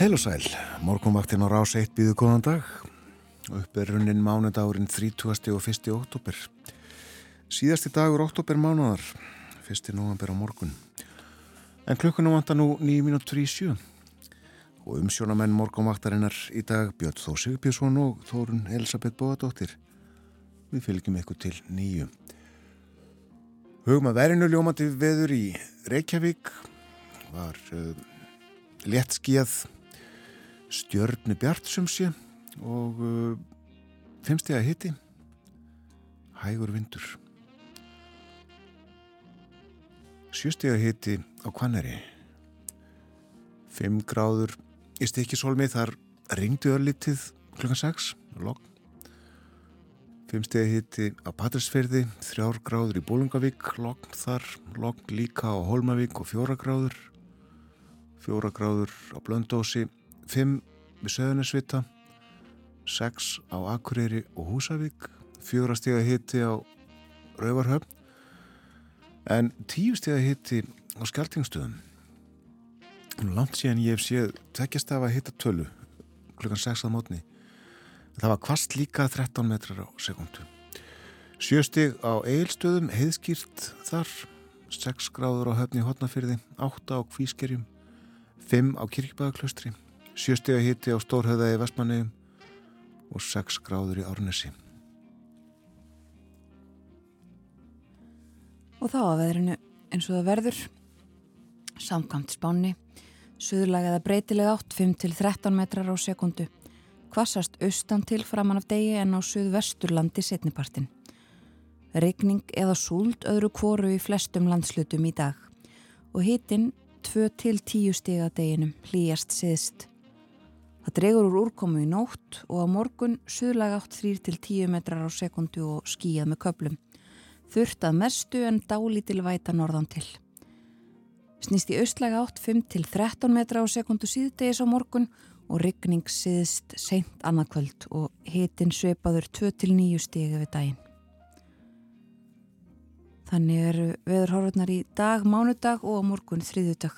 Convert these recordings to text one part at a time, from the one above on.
Heil og sæl, morgunvaktin á rás 1 býðu góðan dag upp er runnin mánudagurinn 30. og 1. oktober síðasti dagur oktober mánudar 1. november á morgun en klukkunum vantar nú 9 minútur í sjö og umsjónamenn morgunvaktarinnar í dag Björn Þó Sigbjörnsson og Þórun Elisabeth Bóðadóttir við fylgjum ykkur til nýju hugum að verinu ljómandi veður í Reykjavík var uh, léttskíjað stjörnu bjart sem sé og uh, fimmstega hitti hægur vindur. Sjöstega hitti á Kvanneri fimm gráður í stikisólmi þar ringdu örlítið klukkan 6 logg fimmstega hitti á Patrísferði þrjár gráður í Bólungavík logg þar, logg líka á Holmavík og fjóra gráður. Fjóra gráður á Blöndósi 5 við Söðunisvita 6 á Akureyri og Húsavík 4 stíða hitti á Rauvarhöfn en 10 stíða hitti á Skeltingstöðum langt síðan ég hef séð tekjast af að hitta tölu klukkan 6 að mótni það var kvast líka 13 metrar á sekundu 7 stíð á Eilstöðum heiðskýrt þar 6 gráður á höfni hotnafyrði 8 á Kvískerjum 5 á Kirkbæðaklaustri sjöstega hitti á Stórhauða í Vestmanni og 6 gráður í Árnesi. Og þá að veðrinu eins og það verður, samkvæmt spánni, suðurlega eða breytilega átt 5-13 metrar á sekundu, kvassast austan til framann af degi en á suðvesturlandi setnipartin. Regning eða súld öðru kvoru í flestum landslutum í dag og hitin 2-10 stiga deginum hlýjast siðst. Það dregur úr úrkomu í nótt og á morgun suðlega átt 3-10 metrar á sekundu og skíjað með köplum. Þurft að mestu en dálítil væta norðan til. Snýst í austlega átt 5-13 metrar á sekundu síðdegis á morgun og ryggning siðst seint annarkvöld og hitin sveipaður 2-9 stigi við daginn. Þannig eru veðurhorfurnar í dag, mánudag og á morgun þriðudag.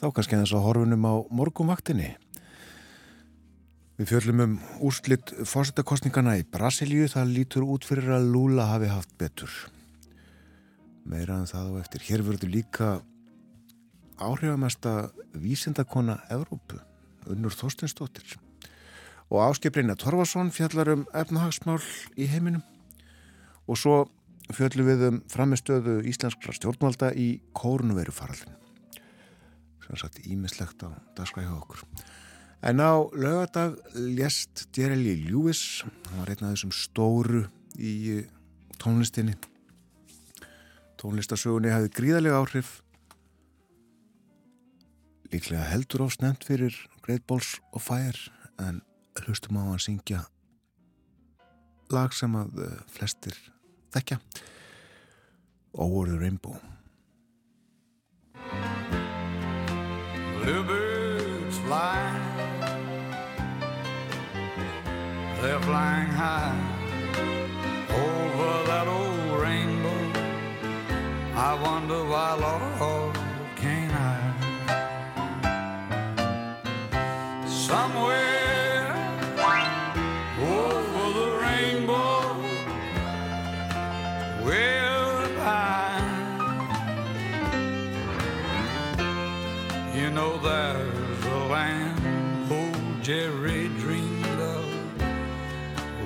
Þá kannski þess að horfunum á morgumvaktinni. Við fjöllum um úrslitt fórsettakostningana í Brasilíu. Það lítur út fyrir að Lula hafi haft betur. Meira en það og eftir. Hér verður líka áhrifamesta vísindakona Evrópu, Unnur Þorstensdóttir. Og áskiprinna Torfarsson fjallar um efnahagsmál í heiminum. Og svo fjöllum við um framistöðu íslenskra stjórnvalda í kórnverufaraldinu sem sagt ímislegt á dagskvæði hjá okkur. En á lögadag lést Jerry Lewis, hann var einn af þessum stóru í tónlistinni. Tónlistasögunni hefði gríðarlega áhrif, líklega heldur á snemt fyrir Great Balls of Fire, en hlustum á að syngja lag sem að flestir þekkja, Over the Rainbow. Bluebirds fly, they're flying high over that old rainbow. I wonder why, Lord,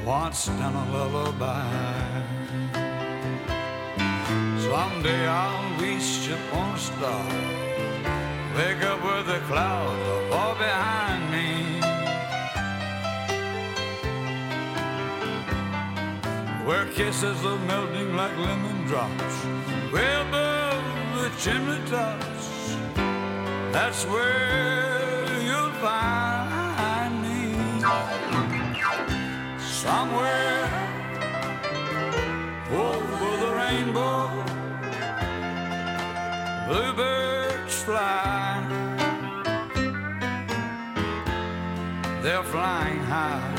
once in a lullaby. Someday I'll reach upon a star, wake up with the clouds all behind me. Where kisses are melting like lemon drops, way above the chimney tops. That's where you'll find Somewhere over the rainbow, bluebirds fly. They're flying high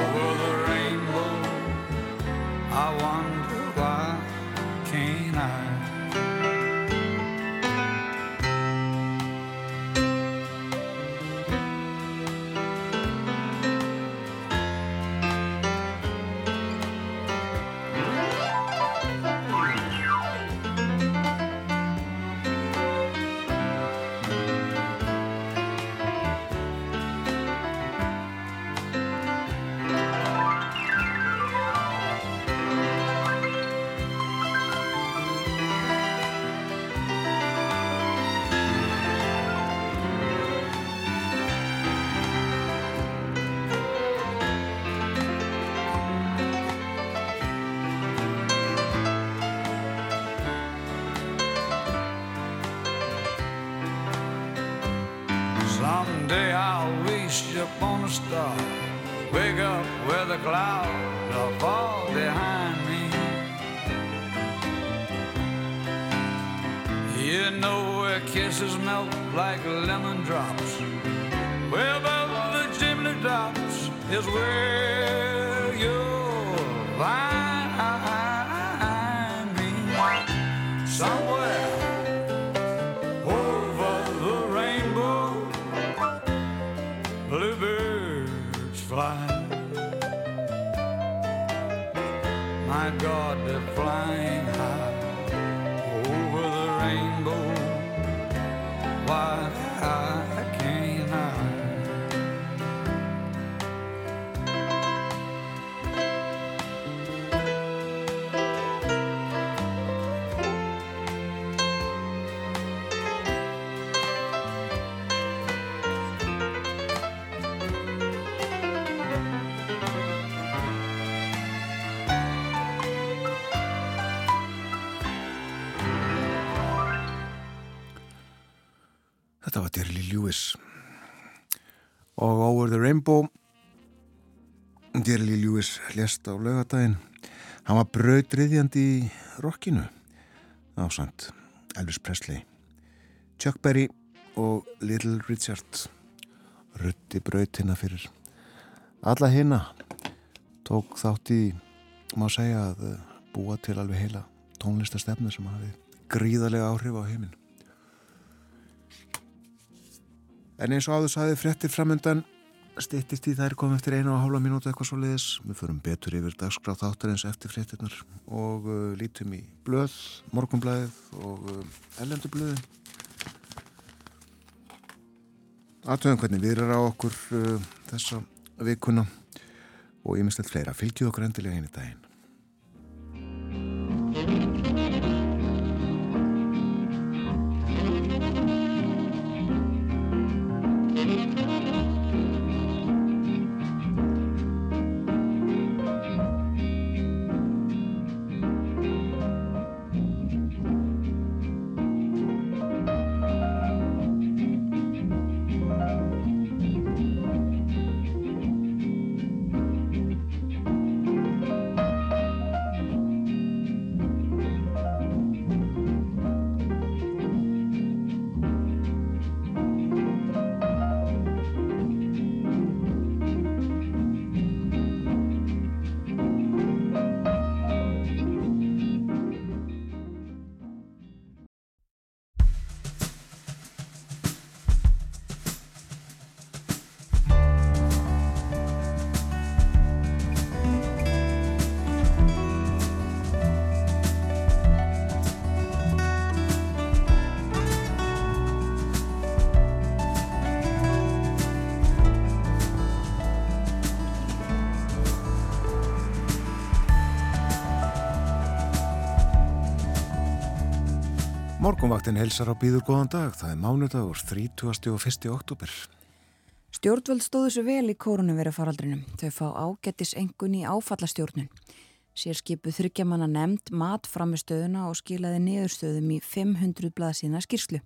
over the rainbow. I wonder like lemon drops. Way above the chimney tops is where you'll find Over the Rainbow. Dearly Lewis lést á laugadaginn hann var brautriðjandi í rockinu ásand Elvis Presley Chuck Berry og Little Richard. Rutti brautina fyrir alla hina. Tók þátt í má segja að eh, búa til alveg heila tónlistastefnu sem hafi gríðarlega áhrif á heiminn. En eins og áður saði fréttir framöndan stýttist í þær komið eftir einu og hálfa mínúti eitthvað svo leiðis. Við förum betur yfir dagskráð þáttarins eftir fréttirnar og uh, lítum í blöð, morgunblæðið og uh, ellendublöðin. Aðtöðum hvernig við erum á okkur uh, þessa vikuna og ég minnst eitthvað fleira. Fylgjið okkur endilega einu daginn. Morgunvaktin helsar á býður góðan dag. Það er mánudagur 30. og 1. oktober. Stjórnvöld stóðu svo vel í kórunuvera faraldrinum. Þau fá ágættis engun í áfallastjórnun. Sér skipu þryggjamanna nefnd mat framistöðuna og skilaði niðurstöðum í 500 blaðsína skýrslu.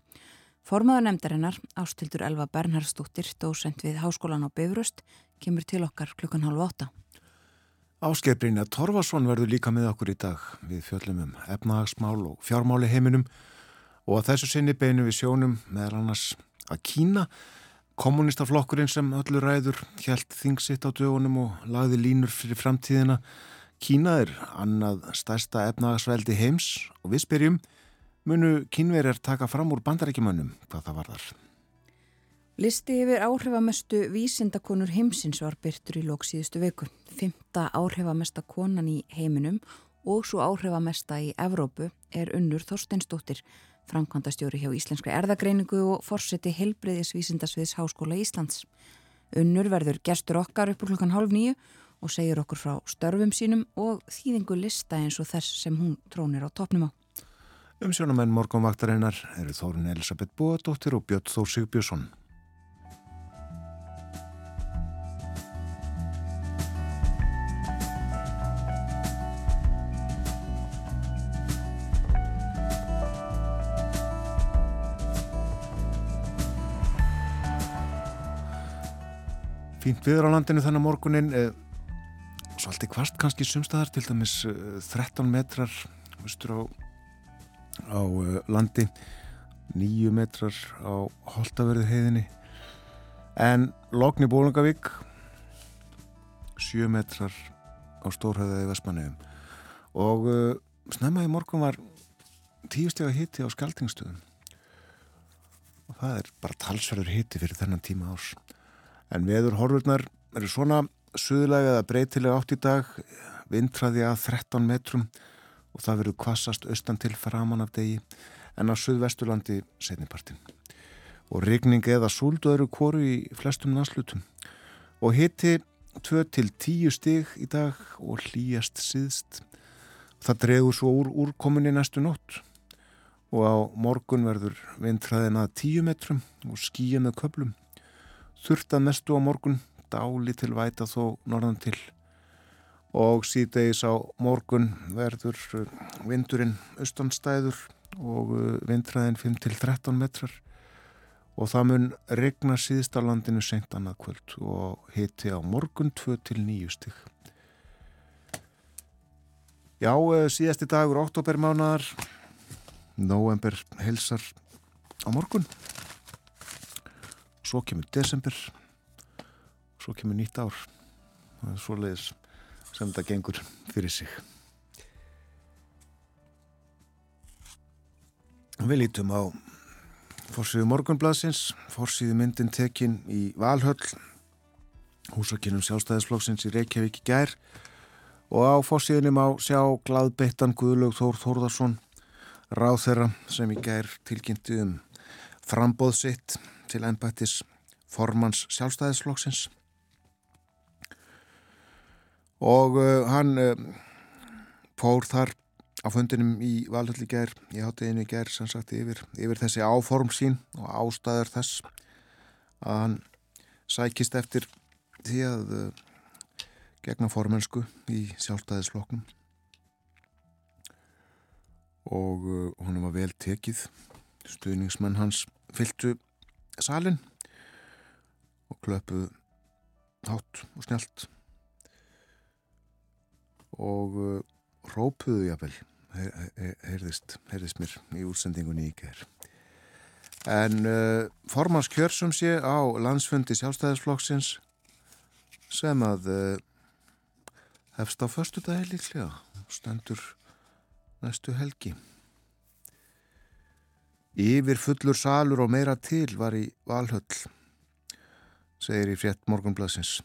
Formaður nefndarinnar, Ástildur Elva Bernhardsdóttir, dósent við Háskólan á Bifröst, kemur til okkar klukkan halv åtta. Áskeið Brynja Torfarsson verður líka með okkur í dag við fjöllum um efnahagsmál og fjármáli heiminum og að þessu sinni beinum við sjónum meðal annars að Kína, kommunistaflokkurinn sem öllu ræður, hjælt þingsitt á dögunum og lagði línur fyrir framtíðina. Kína er annað stærsta efnahagsveldi heims og við spyrjum, munu kínverjar taka fram úr bandarækjumönnum hvað það varðar. Listi yfir áhrifamestu vísindakonur heimsins var byrtur í lóksíðustu viku. Fymta áhrifamesta konan í heiminum og svo áhrifamesta í Evrópu er unnur Þorsteinsdóttir, framkvæmdastjóri hjá Íslenskri erðagreiningu og forseti helbriðisvísindasviðs Háskóla Íslands. Unnur verður gestur okkar upp úr klukkan hálf nýju og segir okkur frá störfum sínum og þýðingu lista eins og þess sem hún trónir á topnum á. Umsjónamenn morgunvaktarinnar eru Þórun Elisabeth Bóadóttir og Björn Þór Sigbjörnsson. Fínt viður á landinu þannig morgunin eh, svolítið kvast kannski sumstaðar til dæmis 13 eh, metrar vistur, á, á eh, landi 9 metrar á Holtaverði heiðinni. En Logni Bólungavík 7 metrar á Stórhauðaði Vestmanniðum og uh, snemma í morgun var tíustega hitti á Skaltingstöðum og það er bara talsverður hitti fyrir þennan tíma árs en veður horfurnar eru svona suðlega eða breytilega átt í dag. Vintraði að 13 metrum og það verður kvassast austan til framan af degi en á suðvesturlandi setnipartin og rigning eða súldu eru kóru í flestum nánslutum og hitti 2 til 10 stig í dag og hlýjast síðst það dregur svo úr úrkominni næstu nótt. Og á morgun verður vindræðin að 10 metrum og skýja með köplum þurftað mestu á morgun, dáli til væta þó norðan til. Og síðdegis á morgun verður uh, vindurinn austanstæður og uh, vindræðin 5-13 metrar. Og það mun regna síðst á landinu senkt annað kvöld og hiti á morgun 2-9 stygg. Já, uh, síðasti dagur, oktobermánaðar, november helsar á morgun svo kemur desember svo kemur nýtt ár. Það er svo leiðis sem þetta gengur fyrir sig. Við lítum á fórsíðu morgunbladsins fórsíðu myndin tekin í Valhöll húsakinnum sjálfstæðisflokksins í Reykjavík í gær. Og á fórsíðunum á sjá gladbeittan Guðlaug Þór Þórðarsson ráð þeirra sem í gær tilkynnti um frambóð sitt til ennbættis formans sjálfstæðisflokksins. Og uh, hann uh, fór þar á fundinum í valhalli ger, í háteginu ger sem sagt yfir, yfir þessi áform sín og ástæður þess að hann sækist eftir því að uh, gegna formensku í sjálfstæðisflokknum. Og honum var vel tekið. Stuðningsmenn hans fylgtu salin og klöpuð hátt og snjált og uh, rópuðu jáfnvel heyrðist, heyrðist mér í útsendingunni í ger en uh, formans kjörsum sé á landsfundi sjálfstæðisflokksins sem að uh, hefst á förstu dagi líklega stendur næstu helgi Yfir fullur salur og meira til var í Valhöll, segir í frétt morgunblasins.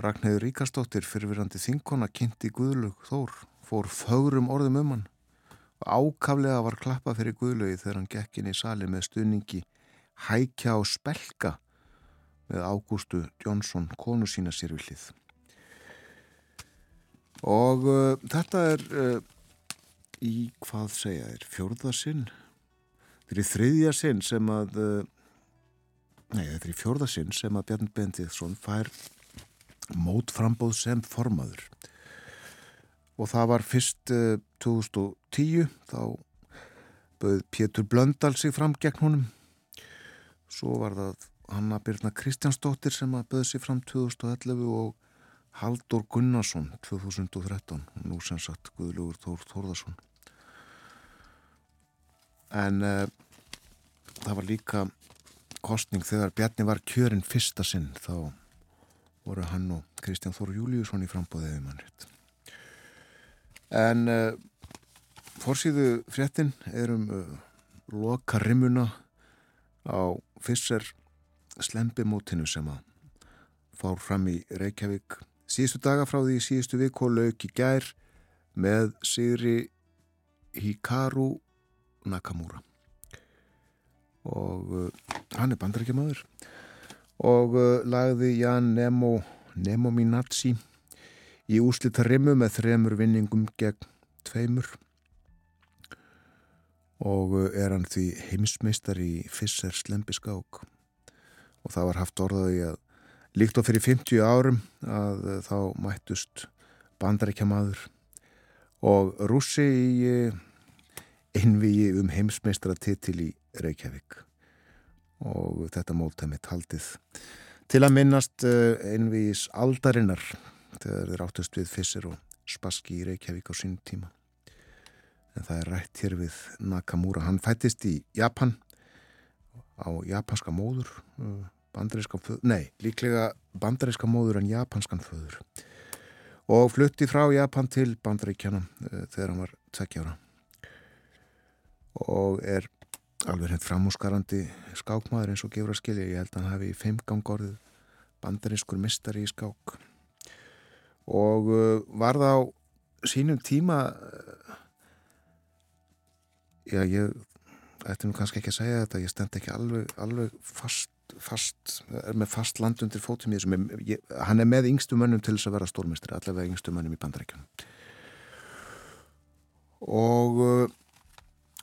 Ragnhildur Ríkastóttir fyrirverandi þinkona kynnti Guðlug Þór, fór fögrum orðum um hann ákaflega var klappa fyrir Guðlugi þegar hann gekk inn í sali með stuðningi Hækja og Spelka með Ágústu Jónsson, konu sína sér við hlið. Og uh, þetta er uh, í hvað segja er fjórðasinn Þetta er þriðja sinn sem að, eh, nei þetta er í fjórða sinn sem að Bjarn Bendithsson fær mótframbóð sem formaður. Og það var fyrst uh, eh, 2010, þá bauð Pétur Blöndal sig fram gegn honum. Svo var það Hanna Birna Kristjánsdóttir sem að bauð sig fram 2011 og Haldur Gunnarsson 2013 og nú sem sagt Guðlugur Þór Þórðarsson en uh, það var líka kostning þegar Bjarni var kjörinn fyrsta sinn þá voru hann og Kristján Þóru Júliusson í frambóðiði mannrétt en uh, fórsýðu fréttin er um uh, loka rimuna á fyrser slembimótinu sem að fár fram í Reykjavík síðustu daga frá því síðustu vik og lauk í gær með Sigri Hikaru Nakamura. Og uh, hann er bandarækjamaður og uh, lagði Jan Nemo Nemo Minazzi í úslita rimmu með þremur vinningum gegn tveimur. Og uh, er hann því heimsmeistar í Fisser Slembiskák. Og það var haft orðaði að líkt á fyrir 50 árum að þá mættust bandarækjamaður og rússi í einvigi um heimsmeistra titil í Reykjavík. Og þetta mótæmi taldið til að minnast einvís aldarinnar þegar þeir áttust við Fissir og Spassky í Reykjavík á sín tíma. En það er rætt hér við Nakamura. Hann fættist í Japan á japanska móður bandaríska föður, nei, líklega bandaríska móður en japanskan föður. Og flutti frá Japan til bandaríkjana þegar hann var tvekkjára og er alveg hendt framúsgarandi skákmaður eins og gefur að skilja. Ég held að hann hafi í feimgang orðið bandarískur mistari í skák. Og uh, var það á sínum tíma uh, já ég ætti nú kannski ekki að segja þetta ég stend ekki alveg, alveg fast, fast er með fast land undir fótum þessum ég, hann er með yngstu mönnum til þess að vera stórmestri allavega yngstu mönnum í bandaríkjum og uh,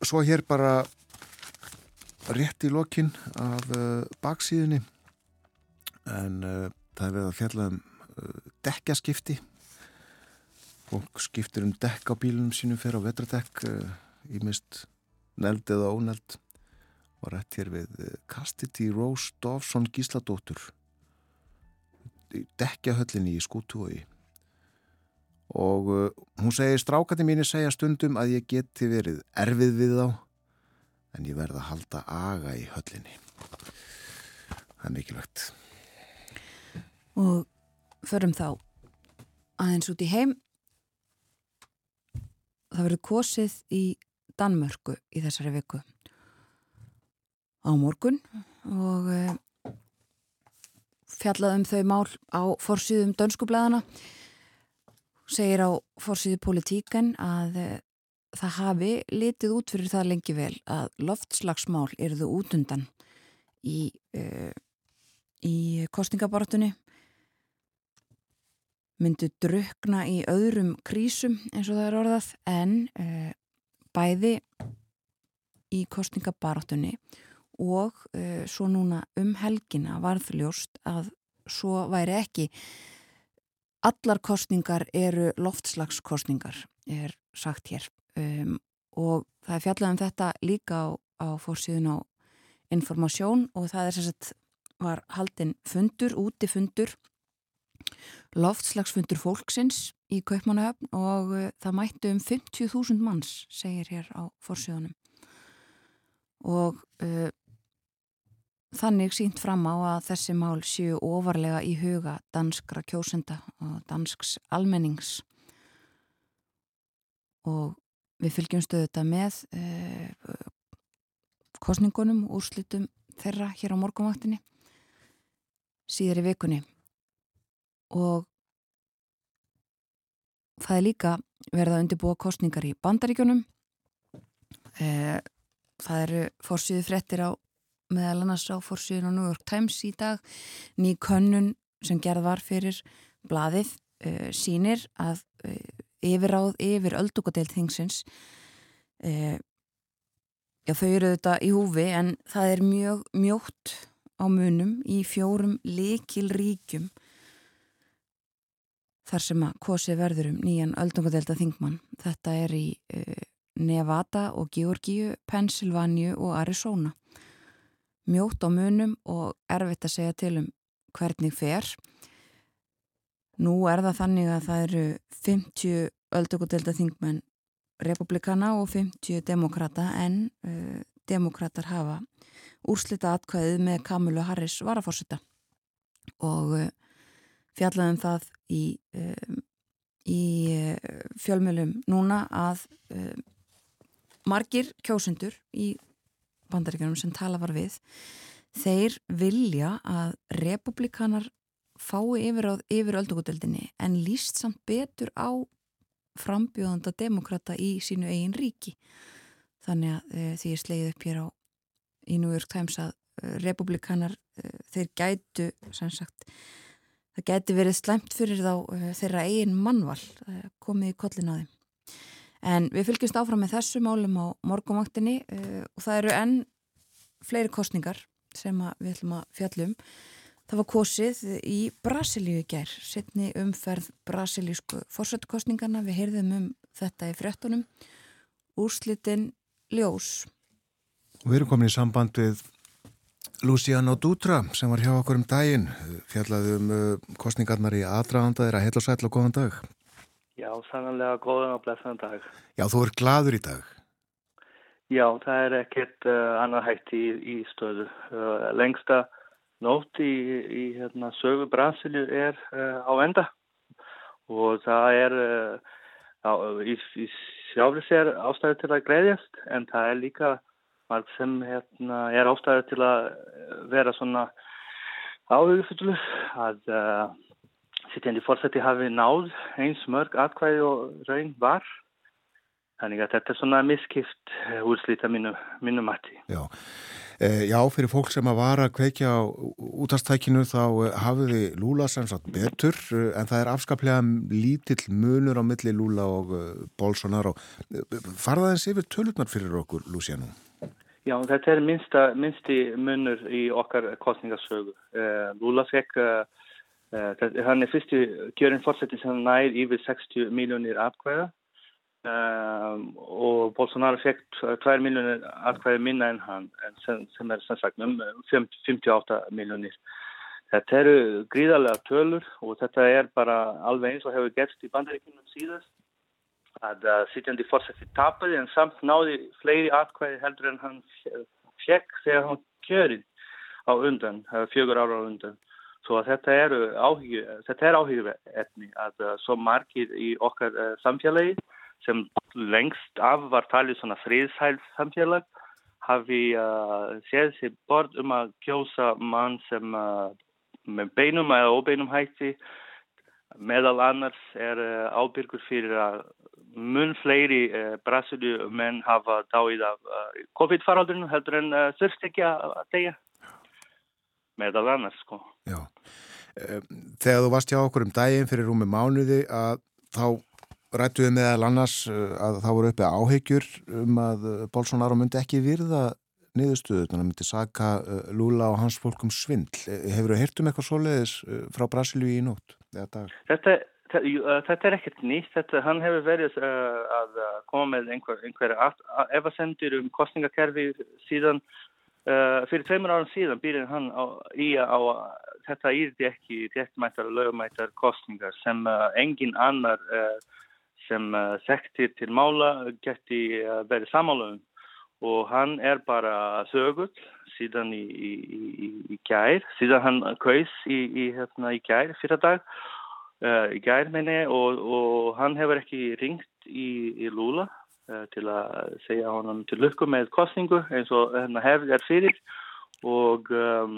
svo hér bara rétt í lokin af uh, baksíðinni en uh, það er verið að fjalla um uh, dekkjaskipti. Fólk skiptir um dekk á bílunum sínum fyrir á vetradekk í mist neld eða óneld. Og rétt hér við Kastiti Rose Dovson Gísladóttur. Dekkjahöllinni í skútúi og hún segir strákati mínu segja stundum að ég geti verið erfið við þá en ég verða að halda aga í höllinni. Það er mikilvægt. Og förum þá aðeins út í heim. Það verður kosið í Danmörku í þessari viku á morgun og eh, fjallað um þau mál á forsýðum dönskublaðana segir á forsýðu politíken að eh, það hafi litið út fyrir það lengi vel að loftslagsmál eruðu útundan í, uh, í kostningabortunni myndu drukna í öðrum krísum eins og það er orðað en uh, bæði í kostningabortunni og uh, svo núna um helgina varðljóst að svo væri ekki allar kostningar eru loftslagskostningar er sagt hér. Um, og það er fjallað um þetta líka á, á fórsíðun á informasjón og það er sagt var haldinn fundur, úti fundur loftslagsfundur fólksins í Kaupmannahöfn og uh, það mættu um 50.000 manns segir hér á fórsíðunum og uh, þannig sínt fram á að þessi mál séu ofarlega í huga danskra kjósenda og dansks almennings. Og Við fylgjum stöðu þetta með eh, kostningunum, úrslitum þeirra hér á morgunvaktinni síðar í vikunni. Og það er líka verið að undirbúa kostningar í bandaríkjunum. Eh, það eru fórsýðu frettir á meðal annars á fórsýðun á New York Times í dag. Ný könnun sem gerð var fyrir bladið eh, sínir að eh, yfirráð yfir öldungadeild þingsins e, já þau eru þetta í húfi en það er mjög mjótt á munum í fjórum likil ríkjum þar sem að kosi verður um nýjan öldungadeilda þingmann. Þetta er í Nevada og Georgíu, Pennsylvania og Arizona mjótt á munum og erfitt að segja til um hvernig fer. Nú er það þannig að það eru 50 öldökudelda þingmenn republikana og 50 demokrata en uh, demokrater hafa úrslita atkvæðið með Kamilu Harris varafórsita og uh, fjallaðum það í, uh, í fjölmjölum núna að margir kjósundur í bandaríkjum sem tala var við þeir vilja að republikanar fái yfir, yfir öldungudeldinni en líst samt betur á frambjóðanda demokrata í sínu eigin ríki. Þannig að e, því ég slegið upp hér á í New York Times að e, republikanar e, þeir gætu sagt, það gæti verið slemt fyrir þá þeirra eigin mannval komið í kollin á þeim en við fylgjumst áfram með þessu málum á morgumvaktinni og það eru enn fleiri kostningar sem við ætlum að fjallum Það var kosið í Brasilíu gær, setni umferð brasilísku fórsættukostningarna. Við heyrðum um þetta í frettunum. Úrslitin ljós. Og við erum komin í samband við Luciano Dutra sem var hjá okkur um daginn fjallaði um uh, kostningarnar í aðdraðanda þeirra heil og sætla og góðan dag Já, sannlega góðan og blessan dag. Já, þú er gladur í dag? Já, það er ekkert uh, annar hætti í, í stöðu. Uh, lengsta nótt í, í hérna, sögu Brasilju er uh, á enda. Og það er á, í, í sjálfur sér ástæði til að greiðjast en það er líka marg sem hérna, er ástæði til að vera svona áhugufullu að sittjandi fórsætti hafi náð eins mörg atkvæði og raun var. Þannig að þetta er svona miskipt úrslita mínu, mínu mati. Já. E, já, fyrir fólk sem að vara að kveikja á útastækinu þá eh, hafiði Lula sem sagt betur en það er afskaplega lítill munur á milli Lula og Bolsonaro. Farðaðins yfir tölutnar fyrir okkur, Luciano? Já, þetta er minsta, minnsti munur í okkar kostningasögu. Uh, Lula fekk, uh, hann er fyrstu kjörinn fórsætti sem nær yfir 60 miljónir atkvæða og Bolsonaro fekk 2 miljónir atkvæði minna en hann, sem, sem er sem sagt um 58 miljónir. Þetta eru gríðarlega tölur og þetta er bara alveg eins og hefur gerst í bandaríkunum síðast að uh, sitjandi fórsætti tapaði en samt náði fleiri atkvæði heldur en hann fekk þegar hann kjörinn á undan, fjögur ára á undan. Svo þetta er áhugju etni að uh, svo margir í okkar uh, samfélagi sem lengst af var talið svona friðshæls samfélag hafi séð sér bort um að kjósa mann sem með beinum eða óbeinum hætti. Meðal annars er ábyrgur fyrir að mun fleiri uh, Brasilíu menn hafa dáið af uh, COVID-faraldurinn heldur en uh, þurft ekki að tegja meðal annars sko. Já, þegar þú varst hjá okkur um daginn fyrir rúmi mánuði að þá rættuði meðal annars að þá voru uppið áhegjur um að Bolsonaro myndi ekki virða niðurstöðu, þannig að myndi saka Lula og hans fólkum svindl. Hefur þú heyrt um eitthvað svoleiðis frá Brasilíu í nótt? Þetta er Þetta er ekkert nýtt, þetta, hann hefur verið að koma með einhver, einhver efasendur um kostningakerfi síðan, fyrir tveimur árum síðan býrinn hann á, í að þetta írði ekki réttmættar og lögumættar kostningar sem uh, engin annar sem sektir til mála geti verið samálum og hann er bara sögull síðan í, í, í, í gær, síðan hann kaus í hérna, gær fyrir dag uh, í gærminni og, og hann hefur ekki ringt í, Lula til að segja honum til lukku með kostningu eins og hérna hefði er fyrir og um,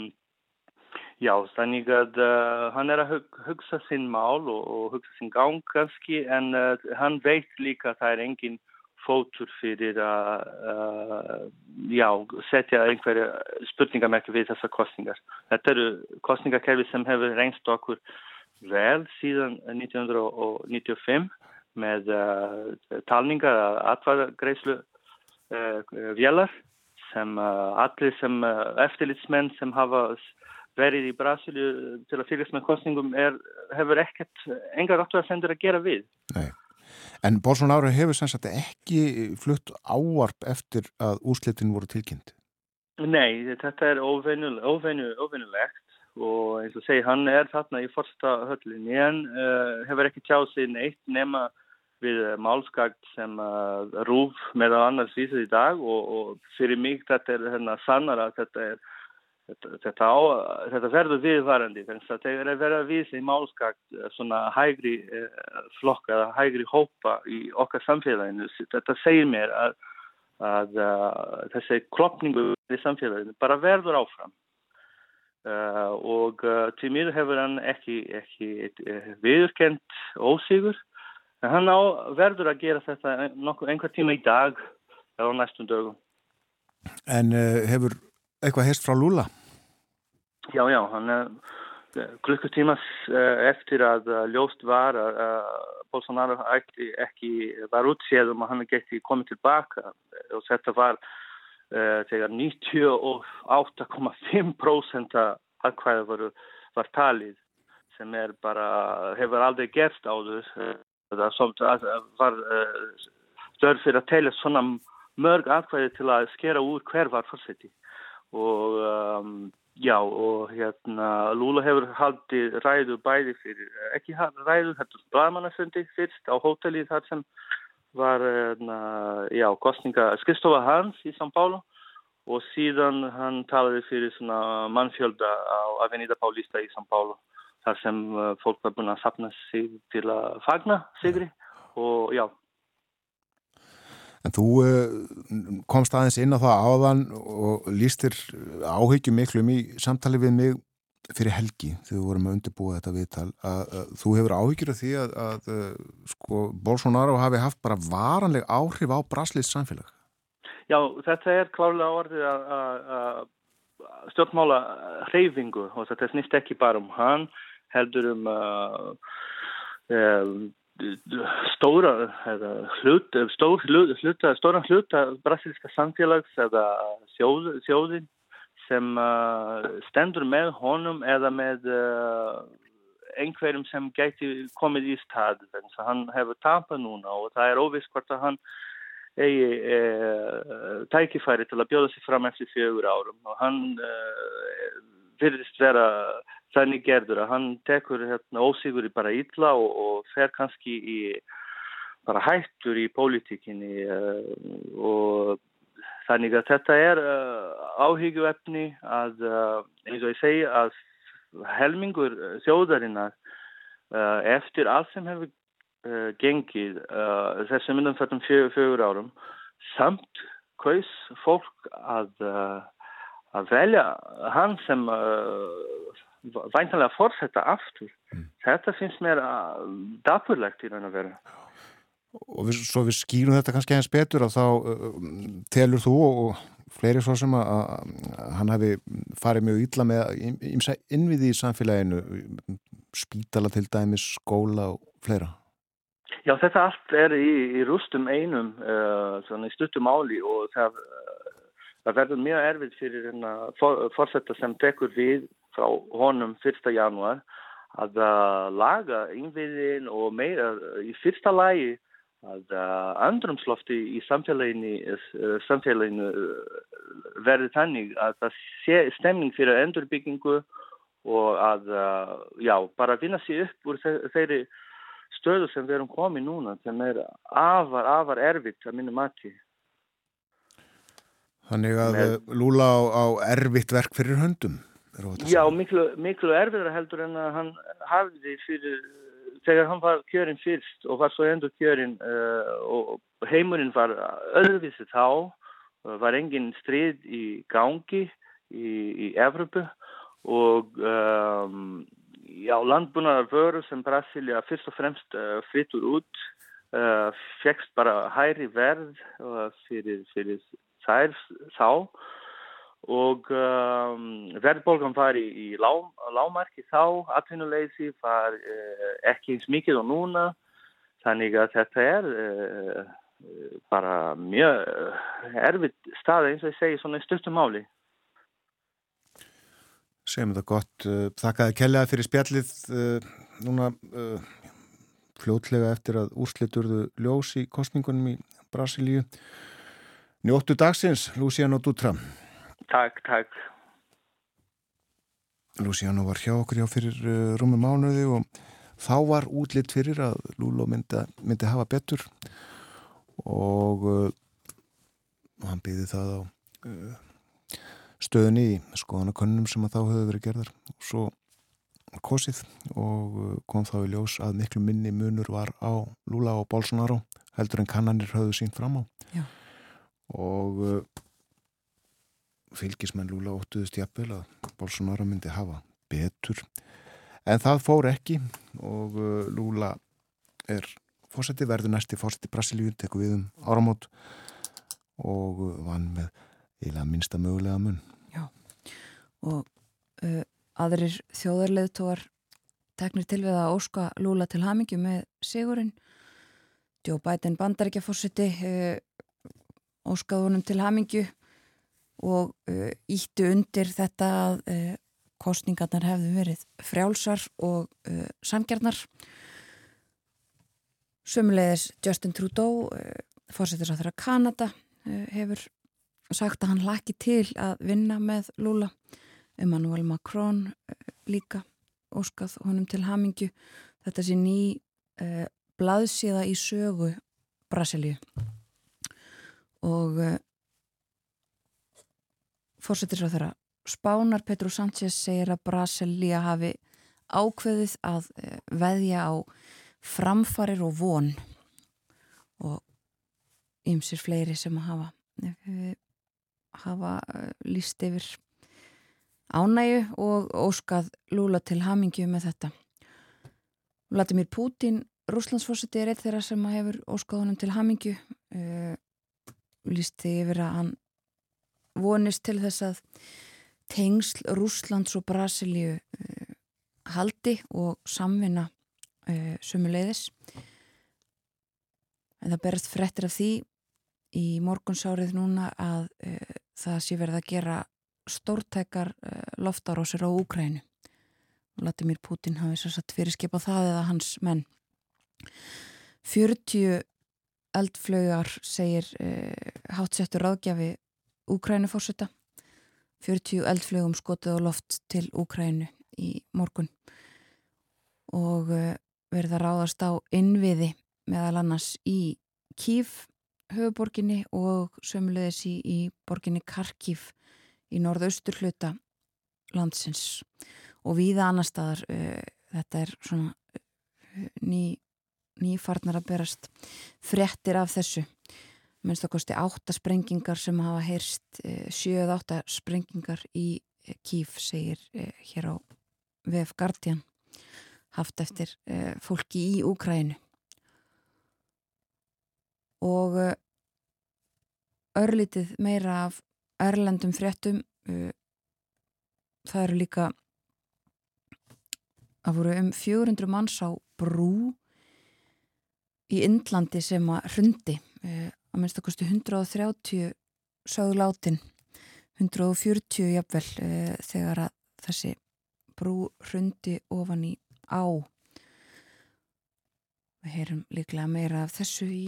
já, þannig að uh, hann er að hug, hugsa sinn mál og, og hugsa sinn gang kannski en hann veit líka að það er engin fótur fyrir að já, setja einhverja spurningamerki við þessar kostningar. Þetta eru kostningakerfi sem hefur reynst okkur vel síðan 1995 með uh, talningar að atvargreislu uh, vélar sem uh, allir sem eftirlitsmenn sem hafa verið í Brasilju til að fylgjast með kostningum er, hefur ekkert engar áttuðarsendur að gera við. Nei. En Bolsonaro hefur sannsagt ekki flutt ávarp eftir að úrslitin voru tilkynnt? Nei, þetta er óveinulegt og eins og segi hann er þarna í forsta höllinni en uh, hefur ekki tjáð sér neitt nema við málskagt sem uh, rúf með að annars vísið í dag og, og fyrir mig þetta er hérna sannar að þetta er þetta, þetta, á, þetta verður viðvarandi þannig að það er verið að vísa í málskagt uh, svona hægri flokka eða hægri hópa í okkar samfélaginu þetta segir mér að, að þessi klopningu í samfélaginu bara verður áfram Uh, og uh, til mér hefur hann ekki, ekki uh, viðurkent ósigur. En hann á verður að gera þetta einhver tíma í dag eða næstum dögum. En hefur eitthvað heist frá Lula? Já, já, hann klukkutímas eftir að ljóst var að Bolsonaro ekki var útséðum að hann geti komið tilbaka og þetta var þegar 98,5% aðkvæða var, var talið sem er bara, hefur aldrei gerst áður. Það var störf fyrir að telja svona mörg aðkvæði til að skera úr hver var fórseti og um, já og hérna Lula hefur haldið ræðu bæði fyrir, ekki ræðu þetta blæmannafundi fyrst á hótelið þar sem var hérna, já, kostninga skristofa hans í São Paulo og síðan hann talaði fyrir svona mannfjölda á Avenida Paulista í São Paulo þar sem uh, fólk var búin að sapna sig til að fagna sigri og já. En þú uh, komst aðeins inn á það áðan og lístir áhyggjum miklu um í samtali við mig fyrir helgi þegar við vorum að undirbúa þetta viðtal að, að þú hefur áhyggjur af því að, að sko, Bolsonaro hafi haft bara varanleg áhrif á Braslís samfélag? Já, þetta er klálega orðið að stjórnmála hreyfingu og þetta snýst ekki bara um hann heldur um uh, um stóra hlut, stór hlut, hluta, stóran hluta brasilíska samfélags eða sjóð, sjóðin sem uh, stendur með honum eða með uh, einhverjum sem gæti komið í stað þannig að hann hefur tapað núna og það er óvist hvort að hann eigi e, tækifæri til að bjóða sér fram eftir fjögur árum. Og hann e, virðist vera þannig gerður að hann tekur hérna, ósífuri bara illa og, og fer kannski í bara hættur í pólitíkinni uh, og þannig að þetta er uh, áhyggjuefni að uh, eins og ég segi að helmingur þjóðarinnar eftir allt sem hefur gengið þessum minnumfættum fjögur árum samt kaus fólk að að velja hann sem væntanlega fórsetta aftur. Mm. Þetta finnst mér dapurlegt í raun og veru. Og við, svo við skýrum þetta kannski eins betur að þá uh, telur þú og fleiri svo sem að, að hann hefði farið mjög ítla með innviði í samfélaginu, spítala til dæmis, skóla og fleira. Já, þetta allt er í, í rústum einum, uh, svona í stuttum áli og það, uh, það verður mjög erfitt fyrir hérna for, fórsetta sem tekur við frá honum 1. januar að laga innviðin og meira í fyrsta lagi að andrumslofti í samfélaginu, samfélaginu verði tannig að það sé stemning fyrir endurbyggingu og að já, bara vinna sér upp úr þeirri stöðu sem við erum komið núna sem er afar, afar erfitt að minna mati. Þannig að Með... Lúla á, á erfitt verk fyrir höndum? Já, miklu, miklu erfiðra heldur en að hann hafði fyrir, þegar hann var kjörinn fyrst og var svo endur kjörinn uh, og heimurinn var öðruvísi þá, var engin stríð í gangi í, í Evropu og um, já, landbúnaðar vöru sem Brasilia fyrst og fremst uh, flyttur út, uh, fegst bara hæri verð fyrir, fyrir þær þá og um, verðbólgan var í, í lá, lámarki þá, atvinnuleysi var uh, ekki eins mikið og núna. Þannig að þetta er uh, bara mjög erfitt stað eins og ég segi svona stuttum máli. Segjum þetta gott. Þakkaði kellaði fyrir spjallið uh, núna fljótlega eftir að úrsliturðu ljós í kostningunum í Brasilíu. Njóttu dagsins, Luciano Dutra Takk, takk. Luciano var hjá okkur hjá fyrir uh, rúmi mánuði og þá var útlitt fyrir að Lúlo myndi, myndi hafa betur og uh, hann byði það á uh, stöðunni í skoðanakönnum sem að þá hefur verið gerðar og svo kosið og uh, kom þá í ljós að miklu minni munur var á Lula og Bolsonaro heldur en kannanir höfðu sínt fram á Já. og uh, fylgismenn Lula óttuðust jafnvel að Bolsonaro myndi hafa betur. En það fór ekki og uh, Lula er fórseti, verður næsti fórseti Brasilíu, tekur við um áramót og uh, vann með eila minsta mögulega mun. Já, og uh, aðrir þjóðarleðtóar teknir til við að óska Lula til hamingju með sigurinn. Joe Biden bandaríkjafórseti uh, óskaði honum til hamingju og uh, íttu undir þetta að uh, kostningarnar hefðu verið frjálsar og uh, samgjarnar. Sömulegis Justin Trudeau, uh, þeirra Kanada, uh, hefur sagt að hann laki til að vinna með Lula. Emmanuel Macron uh, líka óskað honum til hamingju. Þetta sé ný blaðsíða í sögu Brasilíu. Og fórsetir á þeirra Spánar Petru Sánchez segir að Brasilia hafi ákveðið að uh, veðja á framfarir og von og ymsir fleiri sem að hafa uh, hafa líst yfir ánægu og óskað lúla til hamingju með þetta. Vladimir Putin Rúslandsfórseti er eitt þeirra sem hefur óskað honum til hamingju líst þig yfir að hann vonist til þess að tengsl Rúslands og Brasilíu uh, haldi og samvinna uh, sumuleiðis en það berðst frettir af því í morgunsárið núna að það sé verið að gera stórtækar loftarósir á Úkrænu Vladimir Putin hafi svo satt fyrirskipað það eða hans menn. 40 eldflögar segir eh, hátsettur ráðgjafi Úkrænufórseta 40 eldflögum skotið á loft til Úkrænu í morgun. Og eh, verða ráðast á innviði meðal annars í Kív höfuborginni og sömulegis í, í borginni Karkív í norðaustur hluta landsins. Og víða annar staðar uh, þetta er svona uh, ný nýfarnar að berast frettir af þessu minnst okkosti áttasprengingar sem hafa heyrst eh, sjöð áttasprengingar í eh, Kíf segir eh, hér á VF Guardian haft eftir fólki í Úkrænu og örlítið meira af erlendum frettum það eru líka að voru um 400 manns á brú í Indlandi sem að hrundi að minnst okkurstu 130 söglátin 140 jafnvel eh, þegar að þessi brú hrundi ofan í á. Við heyrum líklega meira af þessu í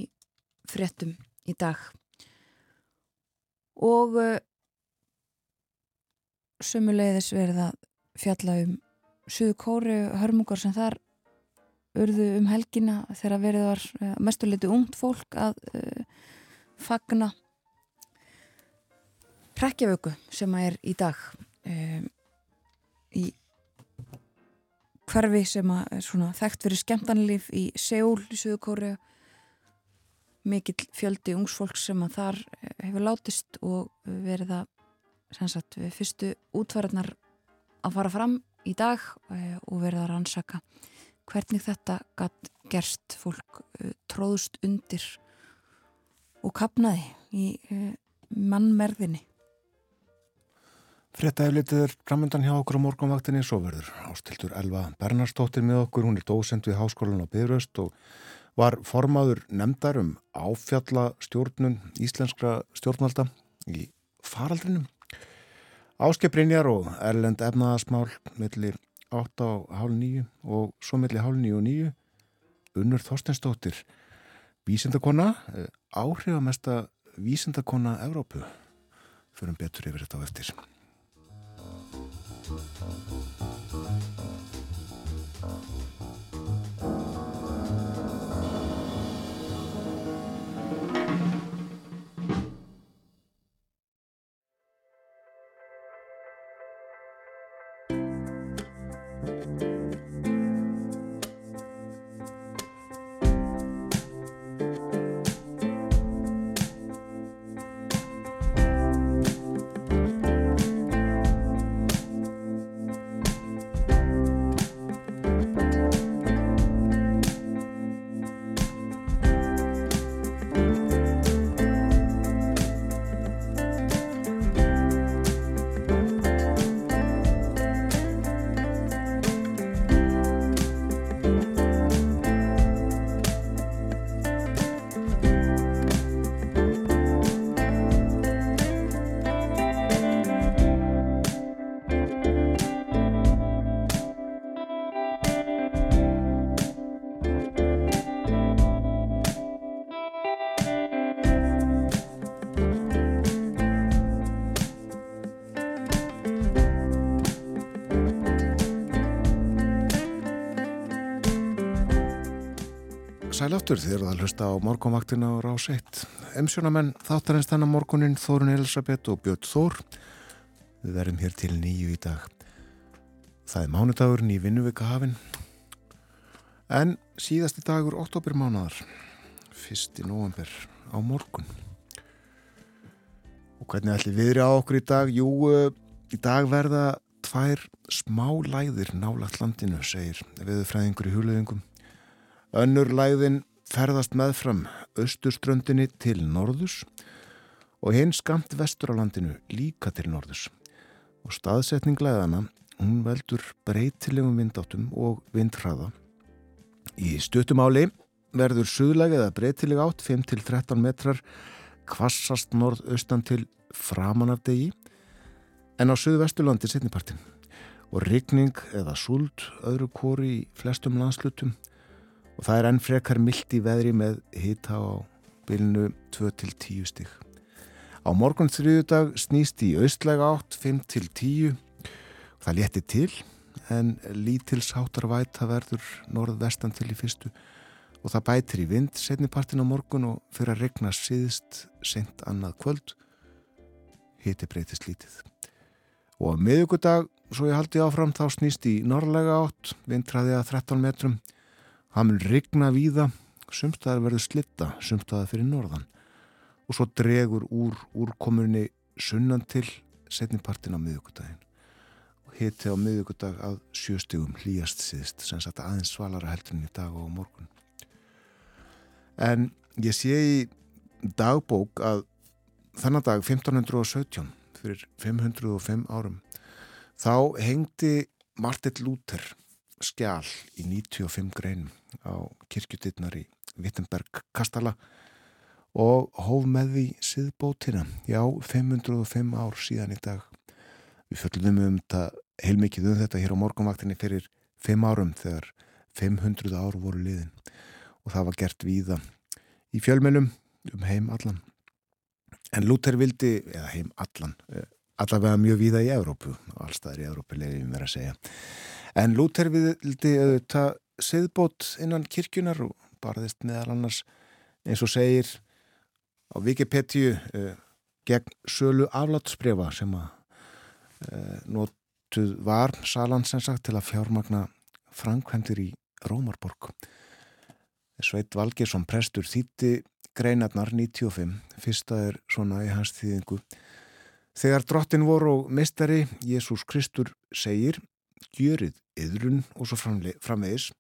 fréttum í dag. Og uh, sömuleiðis verða fjalla um Suðu Kóri hörmungar sem þar urðu um helgina þegar verið var uh, mestuleiti ungt fólk að uh, fagna hrekkjavöku sem að er í dag um, í hverfi sem að er svona þekkt fyrir skemmtanlíf í Seúl í Suðukóri mikill fjöldi ungsfólk sem að þar hefur látist og verið að sagt, fyrstu útvarðnar að fara fram í dag og verið að rannsaka hvernig þetta gætt gerst. Fólk uh, tróðust undir og kapnaði í uh, mannmerðinni. Fretta eflitið er framöndan hjá okkur á morgunvaktinni. Svo verður ástiltur Elva Bernarstóttir með okkur, hún er dósend við Háskólan á Byrjöst og var formaður nefndar um áfjallastjórnun íslenskra stjórnvalda í faraldrinum. Áskiprinjar og erlend efnaðasmál millir 8 á hálf nýju og svo melli hálf nýju og nýju Unnur Þorstensdóttir vísendakonna eh, áhrifamesta vísendakonna Evrópu. Fyrir betur yfir þetta á eftir Sæláttur þér að hlusta á morgunvaktina á rás 1. Emsjónamenn þáttarins þennan morgunin Þórun Elisabeth og Björn Þór. Við verðum hér til nýju í dag. Það er mánudagurinn í vinnuvika hafinn. En síðasti dagur oktobermánadar, fyrsti november á morgun. Og hvernig ætli viðri á okkur í dag? Jú, í dag verða tvær smá læðir nálagt landinu, segir viðfræðingur í húleðingum. Önnur læðin ferðast meðfram austurströndinni til norðus og hinn skamt vestur á landinu líka til norðus. Og staðsetning læðana, hún veldur breytilegum vindáttum og vindhraða. Í stuttumáli verður suðlæg eða breytileg átt 5-13 metrar kvassast norð-austan til framan af degi en á suðvesturlandi setnipartin og rigning eða súld öðru kóri í flestum landslutum og það er enn frekar mildt í veðri með hita á bylnu 2-10 stík. Á morgun þriðudag snýst í austlæga átt 5-10 það létti til en lítilsháttar væta verður norð-vestan til í fyrstu og það bætir í vind setnipartin á morgun og fyrir að regna síðst sent annað kvöld hiti breytist lítið. Og á miðugudag, svo ég haldi áfram, þá snýst í norrlega átt, vindræði að 13 metrum Það mun rigna víða, sumstaðar verður slitta, sumstaðar fyrir norðan. Og svo dregur úr úrkomunni sunnan til setnipartin á miðugudagin og hiti á miðugudag að sjöstegum hlýjast síðist sem sagt aðeins svalara heldurinn í dag og morgun. En ég sé í dagbók að þannig dag 1517 fyrir 505 árum þá hengdi Martin Luther skjál í 95 greinum á kirkjutinnar í Wittenberg kastala og hóf með því siðbótina. Já, 505 ár síðan í dag. Við föllum um þetta heilmikið um þetta hér á morgunvaktinni fyrir 5 árum þegar 500 ár voru liðin og það var gert víða í fjölmennum um heim allan. En Luther vildi, eða heim allan, eh, allavega mjög víða í Európu og allstaðar í Európu leiðum við að segja. En Luther vildi auðvitað siðbót innan kirkjunar og barðist meðal annars eins og segir á Wikipedia uh, gegn sölu aflátsbrefa sem að uh, notuð var salan sem sagt til að fjármagna framkvæmdir í Rómarborg. Sveit Valgersson prestur þýtti greinarnar 95, fyrsta er svona í hans þýðingu. Þegar drottin voru og mistari Jésús Kristur segir, gjörið yðrun og svo framvegis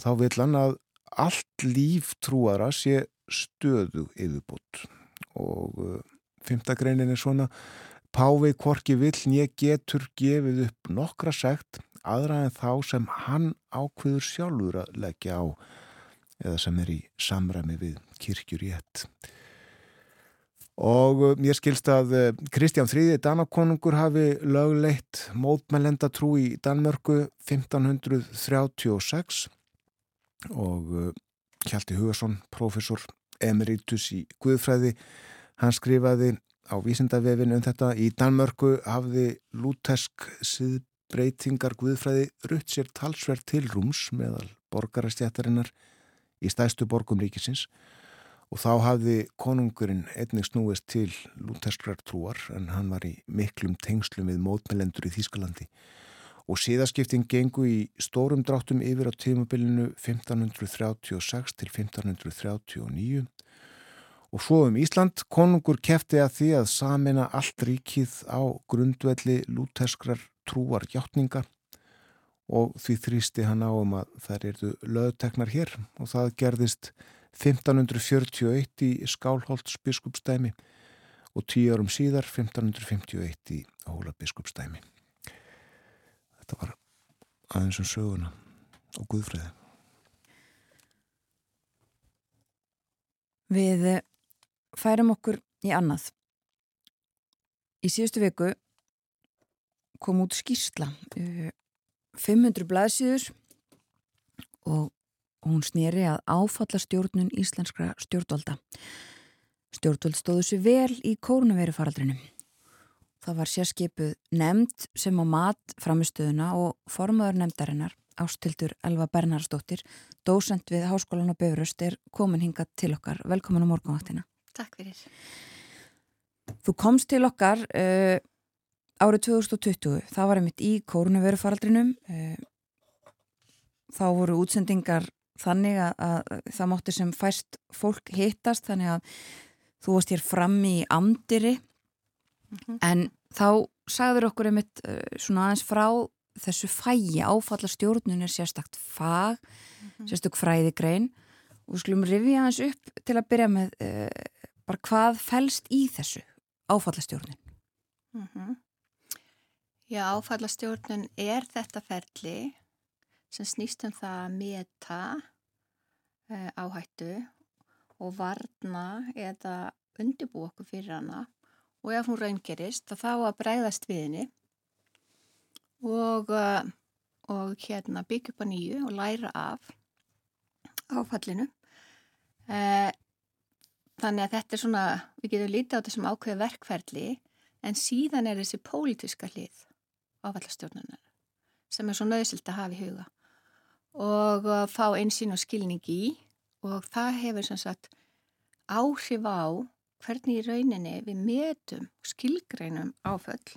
þá vil hann að allt líf trúara sé stöðu yfirbútt og uh, fymta greinin er svona Páfi Korki vill nýja getur gefið upp nokkra segt aðra en þá sem hann ákveður sjálfur að leggja á eða sem er í samræmi við kirkjur í ett. Og uh, ég skilst að uh, Kristján III. Danakonungur hafi lögleitt mótmælenda trú í Danmörku 1536 og uh, Hjalti Hugarsson, professor emeritus í Guðfræði, hann skrifaði á vísindavefin um þetta. Í Danmörku hafði lútesk siðbreytingar Guðfræði rutt sér talsverð til rúms meðal borgarastjættarinnar í stæstu borgum ríkisins og þá hafði konungurinn einnig snúist til lúteskrar trúar en hann var í miklum tengslum við mótmelendur í Þýskalandi og síðaskipting gengu í stórum dráttum yfir á tímabilinu 1536 til 1539 og svo um Ísland konungur kefti að því að samina allt ríkið á grundvelli lúteskrar trúar hjáttninga og því þrýsti hann á um að þær erðu löðteknar hér. Og það gerðist 1541 í Skálholts biskupstæmi og tíu árum síðar 1551 í Hóla biskupstæmi. Þetta var aðeins um söguna og Guðfræði. Við eh, færum okkur í annað. Í síðustu viku kom út skýrsla 500 eh, blaðsíður og hún snýri að áfalla stjórnun íslenskra stjórnvalda. Stjórnvald stóðu sér vel í kórnaveri faraldrinum. Það var sérskipuð nefnd sem á mat framistöðuna og formaður nefndarinnar Ástildur Elva Bernarsdóttir, dósend við Háskólan á Böfröst, er komin hinga til okkar. Velkomin á morgunvaktina. Takk fyrir. Þú komst til okkar uh, árið 2020. Það var einmitt í kórnuverufaraldrinum. Uh, þá voru útsendingar þannig að, að það mótti sem fæst fólk hittast, þannig að þú varst hér fram í andiri, mm -hmm. en þá sagður okkur einmitt uh, svona aðeins frá þessu fægi áfallastjórnun er sérstakt fag, mm -hmm. sérstök fræðigrein og skulum rifja hans upp til að byrja með uh, bara hvað fælst í þessu áfallastjórnun? Mm -hmm. Já, áfallastjórnun er þetta ferli sem snýst um það að meta uh, áhættu og varna eða undirbú okkur fyrir hana og ef hún raungerist þá að bregðast við henni og, uh, og hérna byggja upp á nýju og læra af áfallinu. Eh, þannig að þetta er svona, við getum lítið á þessum ákveðu verkferðli en síðan er þessi pólitiska hlið áfallastjórnunar sem er svo nöðsilt að hafa í huga og uh, fá einsýn og skilning í og það hefur sem sagt áhrif á hvernig í rauninni við metum skilgreinum áföll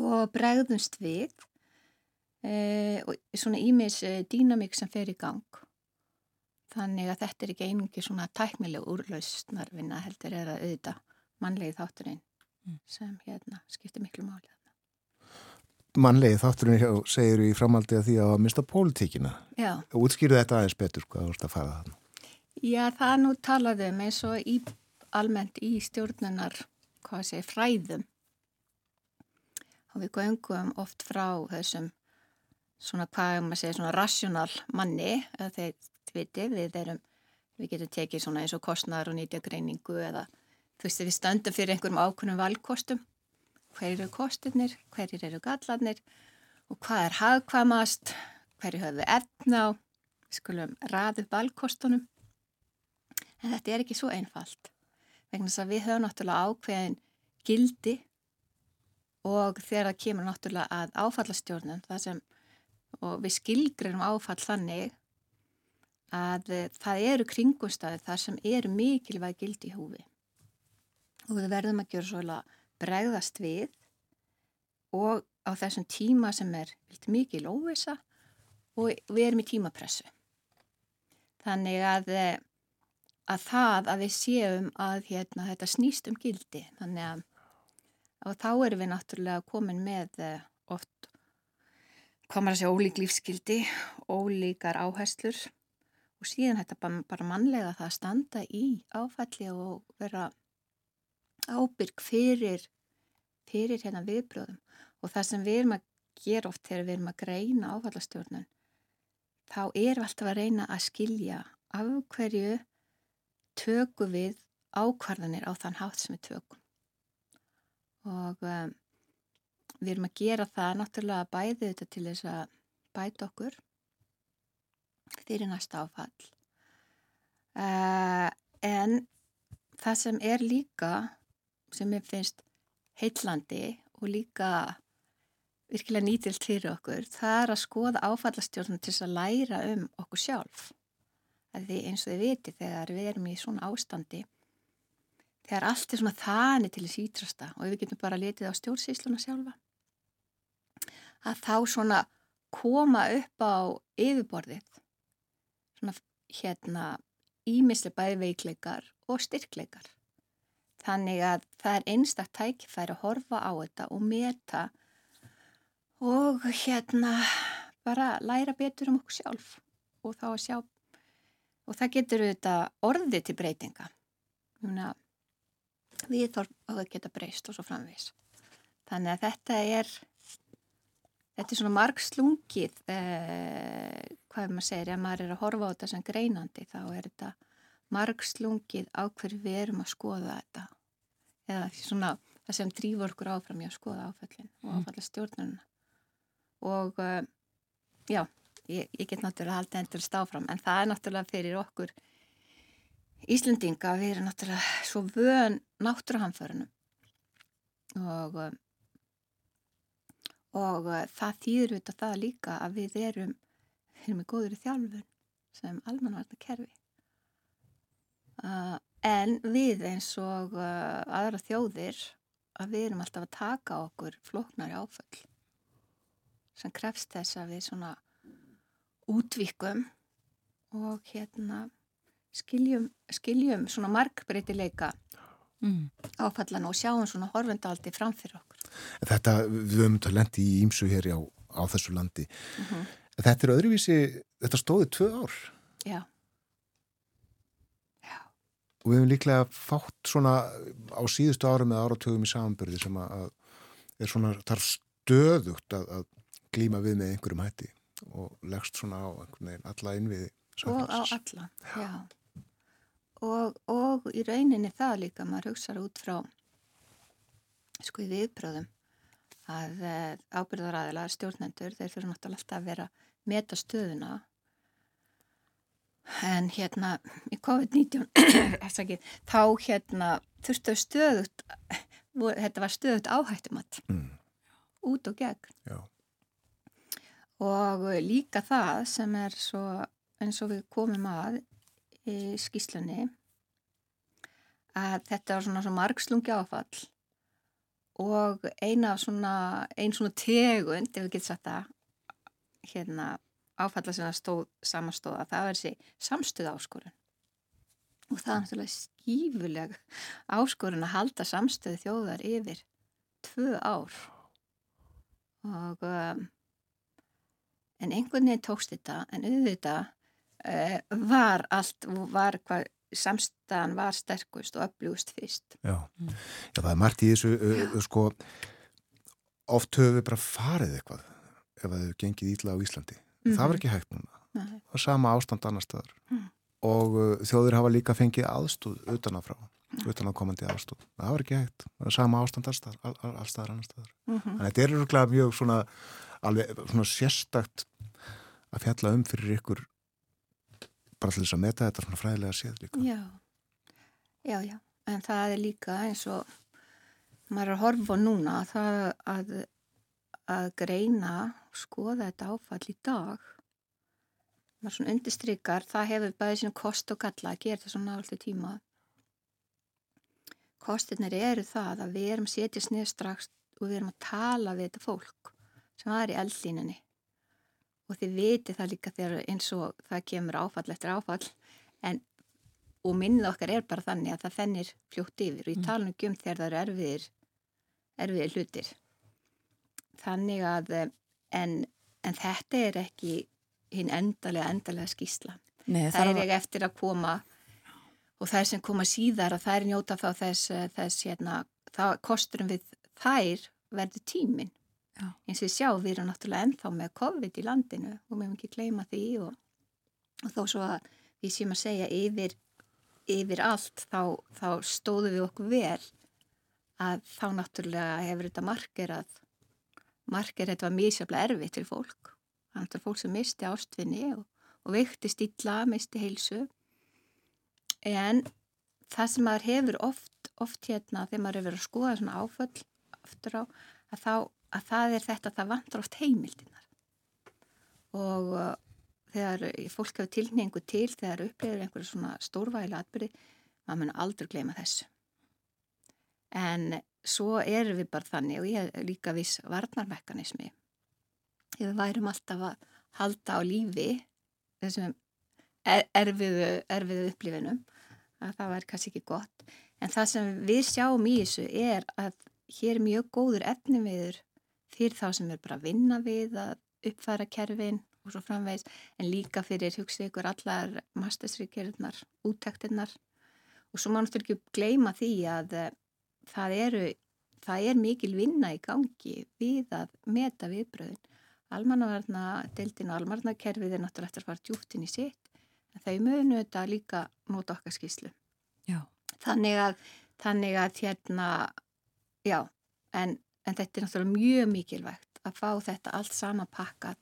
og bregðumst við e, og svona ímis e, dýnamík sem fer í gang. Þannig að þetta er ekki einungi svona tæknileg úrlausnarvinna heldur er að auðvita mannlegi þátturinn mm. sem hérna skiptir miklu máli. Mannlegi þátturinn segir í framaldi að því að mista pólitíkina. Já. Útskýru þetta aðeins betur hvað þú ert að fara þarna? Já, það nú talaðum eins og í, almennt í stjórnunar, sé, fræðum. Og við göngum oft frá þessum svona hvað maður segir svona rassjónal manni þeir viti. Við erum við getum tekið svona eins og kostnar og nýtja greiningu eða þú veist við stöndum fyrir einhverjum ákvönum valkostum. Hver eru kostirnir, hver eru gallarnir og hvað er hagkvamast hverju höfum við efna á. Við skulum raðu valkostunum. En þetta er ekki svo einfalt vegna þess að við höfum náttúrulega ákveðin gildi og þegar það kemur náttúrulega að áfallastjórnum það sem, og við skilgrinum áfall þannig að það eru kringumstæði þar sem eru mikilvæg gildi í húfi. Og við verðum að gera svolítið bregðast við og á þessum tíma sem er mikil óvisa og við erum í tímapressu. Þannig að, að það að við séum að hérna, þetta snýst um gildi. Þannig að og þá erum við náttúrulega komin með eh, oft komar að segja ólík lífskildi, ólíkar áherslur og síðan þetta bara mannlega það að standa í áfalli og vera ábyrg fyrir, fyrir hérna viðbröðum og það sem við erum að gera oft þegar við erum að greina áfallastjórnun þá erum við alltaf að reyna að skilja af hverju tökum við ákvarðanir á þann hátt sem við tökum. Og um, við erum að gera það náttúrulega bæði þetta til þess að bæta okkur fyrir næsta áfall. Uh, en það sem er líka sem ég finnst heitlandi og líka virkilega nýtilt fyrir okkur það er að skoða áfallastjórnum til þess að læra um okkur sjálf að því eins og þið viti þegar við erum í svona ástandi þegar allt er svona þannig til þess ítrasta og við getum bara letið á stjórnsýsluna sjálfa að þá svona koma upp á yfirborðið svona hérna ímisli bæði veikleikar og styrkleikar. Þannig að það er einstaktt tækifæri að horfa á þetta og meta og hérna bara læra betur um okkur sjálf og þá að sjá og það getur auðvitað orðið til breytinga Núna, við þarfum að það geta breyst og svo framvis. Þannig að þetta er, þetta er svona margslungið, eh, hvað maður segir, ef maður er að horfa á þetta sem greinandi þá er þetta margslungið á hverju við erum að skoða þetta. Eða svona það sem drýfur okkur áfram í að skoða áfællin og mm. áfælla stjórnuna. Og uh, já, ég, ég get náttúrulega haldið endur stáfram en það er náttúrulega fyrir okkur Íslendinga, við erum náttúrulega svo vön náttúruhamförunum og, og það þýður auðvitað það líka að við erum, við erum með góður í þjálfun sem almanvarna kerfi. Uh, en við eins og uh, aðra þjóðir að við erum alltaf að taka okkur flóknari áföll sem krefst þess að við svona útvikum og hérna skiljum, skiljum svona markbreytileika mm. áfallan og sjáum svona horfendaldi framfyrir okkur. Þetta, við höfum þetta lendi í ímsu hér á, á þessu landi. Mm -hmm. Þetta er öðruvísi, þetta stóði tvö ár. Já. Já. Og við hefum líklega fátt svona á síðustu árum eða áratögum í samanbyrði sem að er svona, er stöðugt að, að glíma við með einhverjum hætti og leggst svona á alla innviði. Og á alla, já. já og, og í rauninni það líka maður hugsaður út frá sko í viðbröðum að eh, ábyrðaræðilega stjórnendur þeir fyrir náttúrulega alltaf að vera meta stöðuna en hérna í COVID-19 þá hérna þurftu stöðut þetta var stöðut áhættumatt mm. út og gegn Já. Og líka það sem er svo eins og við komum að í skýslunni að þetta var svona, svona margslungi áfall. Og eina svona, ein svona tegund, ef við getum sagt það, hérna áfalla sem það stóð samastóða, það var þessi samstöð áskorun og það er náttúrulega skífuleg áskorun að halda samstöðu þjóðar yfir tvö ár. Og um, en einhvern veginn tókst þetta en auðvitað uh, var allt, var hvað samstæðan var sterkust og öflugust fyrst. Já, mm. Já það er margt í þessu, uh, sko, oft höfum við bara farið eitthvað ef það hefur gengið ítla á Íslandi. Mm. Það var ekki hægt núna. Nei. Það var sama ástand annar staðar. Mm. Og uh, þjóður hafa líka fengið aðstóð utanafrá, utanakomandi aðstóð. Það var ekki hægt. Það var sama ástand allstaðar, all, allstaðar annar staðar. -hmm. Þannig að þetta er mjög svona, alveg, svona sérstakt að fjalla um fyrir ykkur bara til þess að meta þetta svona fræðilega séð líka. Já, já, já, en það er líka eins og maður er að horfa núna það að, að greina, skoða þetta áfall í dag, maður svona undistrykar, það hefur bæðið sínum kost og galla að gera það svona alltaf tíma. Kostirnir eru það að við erum setjast niður strax og við erum að tala við þetta fólk sem var í eldlínunni og þið viti það líka þegar eins og það kemur áfall eftir áfall. En, og minnið okkar er bara þannig að það fennir fljótt yfir. Og ég mm. tala um um þegar það eru erfiðir erfiðir hlutir. Þannig að en, en þetta er ekki hinn endalega endalega skísla Nei, það er ekki eftir að koma og það er sem koma síðar að það er njóta þá þess, þess hérna, það kosturum við þær verður tíminn Já. eins og við sjáum við erum náttúrulega ennþá með COVID í landinu og við hefum ekki gleyma því og, og þó svo að við séum að segja yfir, yfir allt þá, þá stóðum við okkur vel að þá náttúrulega hefur þetta margir að margir þetta var mjög sérfla erfið til fólk þannig að fólk sem misti ástfinni og, og veikti stilla, misti heilsu en það sem maður hefur oft, oft hérna þegar maður hefur verið að skoða svona áföll aftur á að þá að það er þetta að það vantar oft heimildinar og uh, þegar fólk hefur tilningu til þegar upplifir einhverju svona stórvægilega atbyrði, maður mun aldrei gleyma þessu. En svo erum við bara þannig og ég er líka viss varnarmekanismi ef við værum alltaf að halda á lífi þessum er, erfiðu, erfiðu upplifinum að það væri kannski ekki gott. En það sem við sjáum í þessu er að hér er mjög góður efniviður fyrir þá sem er bara að vinna við að uppfæra kerfin og svo framvegs en líka fyrir hugsið ykkur allar mastersríkjörðnar, úttektinnar og svo mannst ekki gleyma því að uh, það, eru, það er mikil vinna í gangi við að meta viðbröðin. Almannavarna, deildin og almannakerfið er náttúrulega eftir að fara djúftin í sitt en þau munu þetta líka móta okkar skýslu. Já. Þannig að, þannig að hérna, já, en en þetta er náttúrulega mjög mikilvægt að fá þetta allt sama pakkat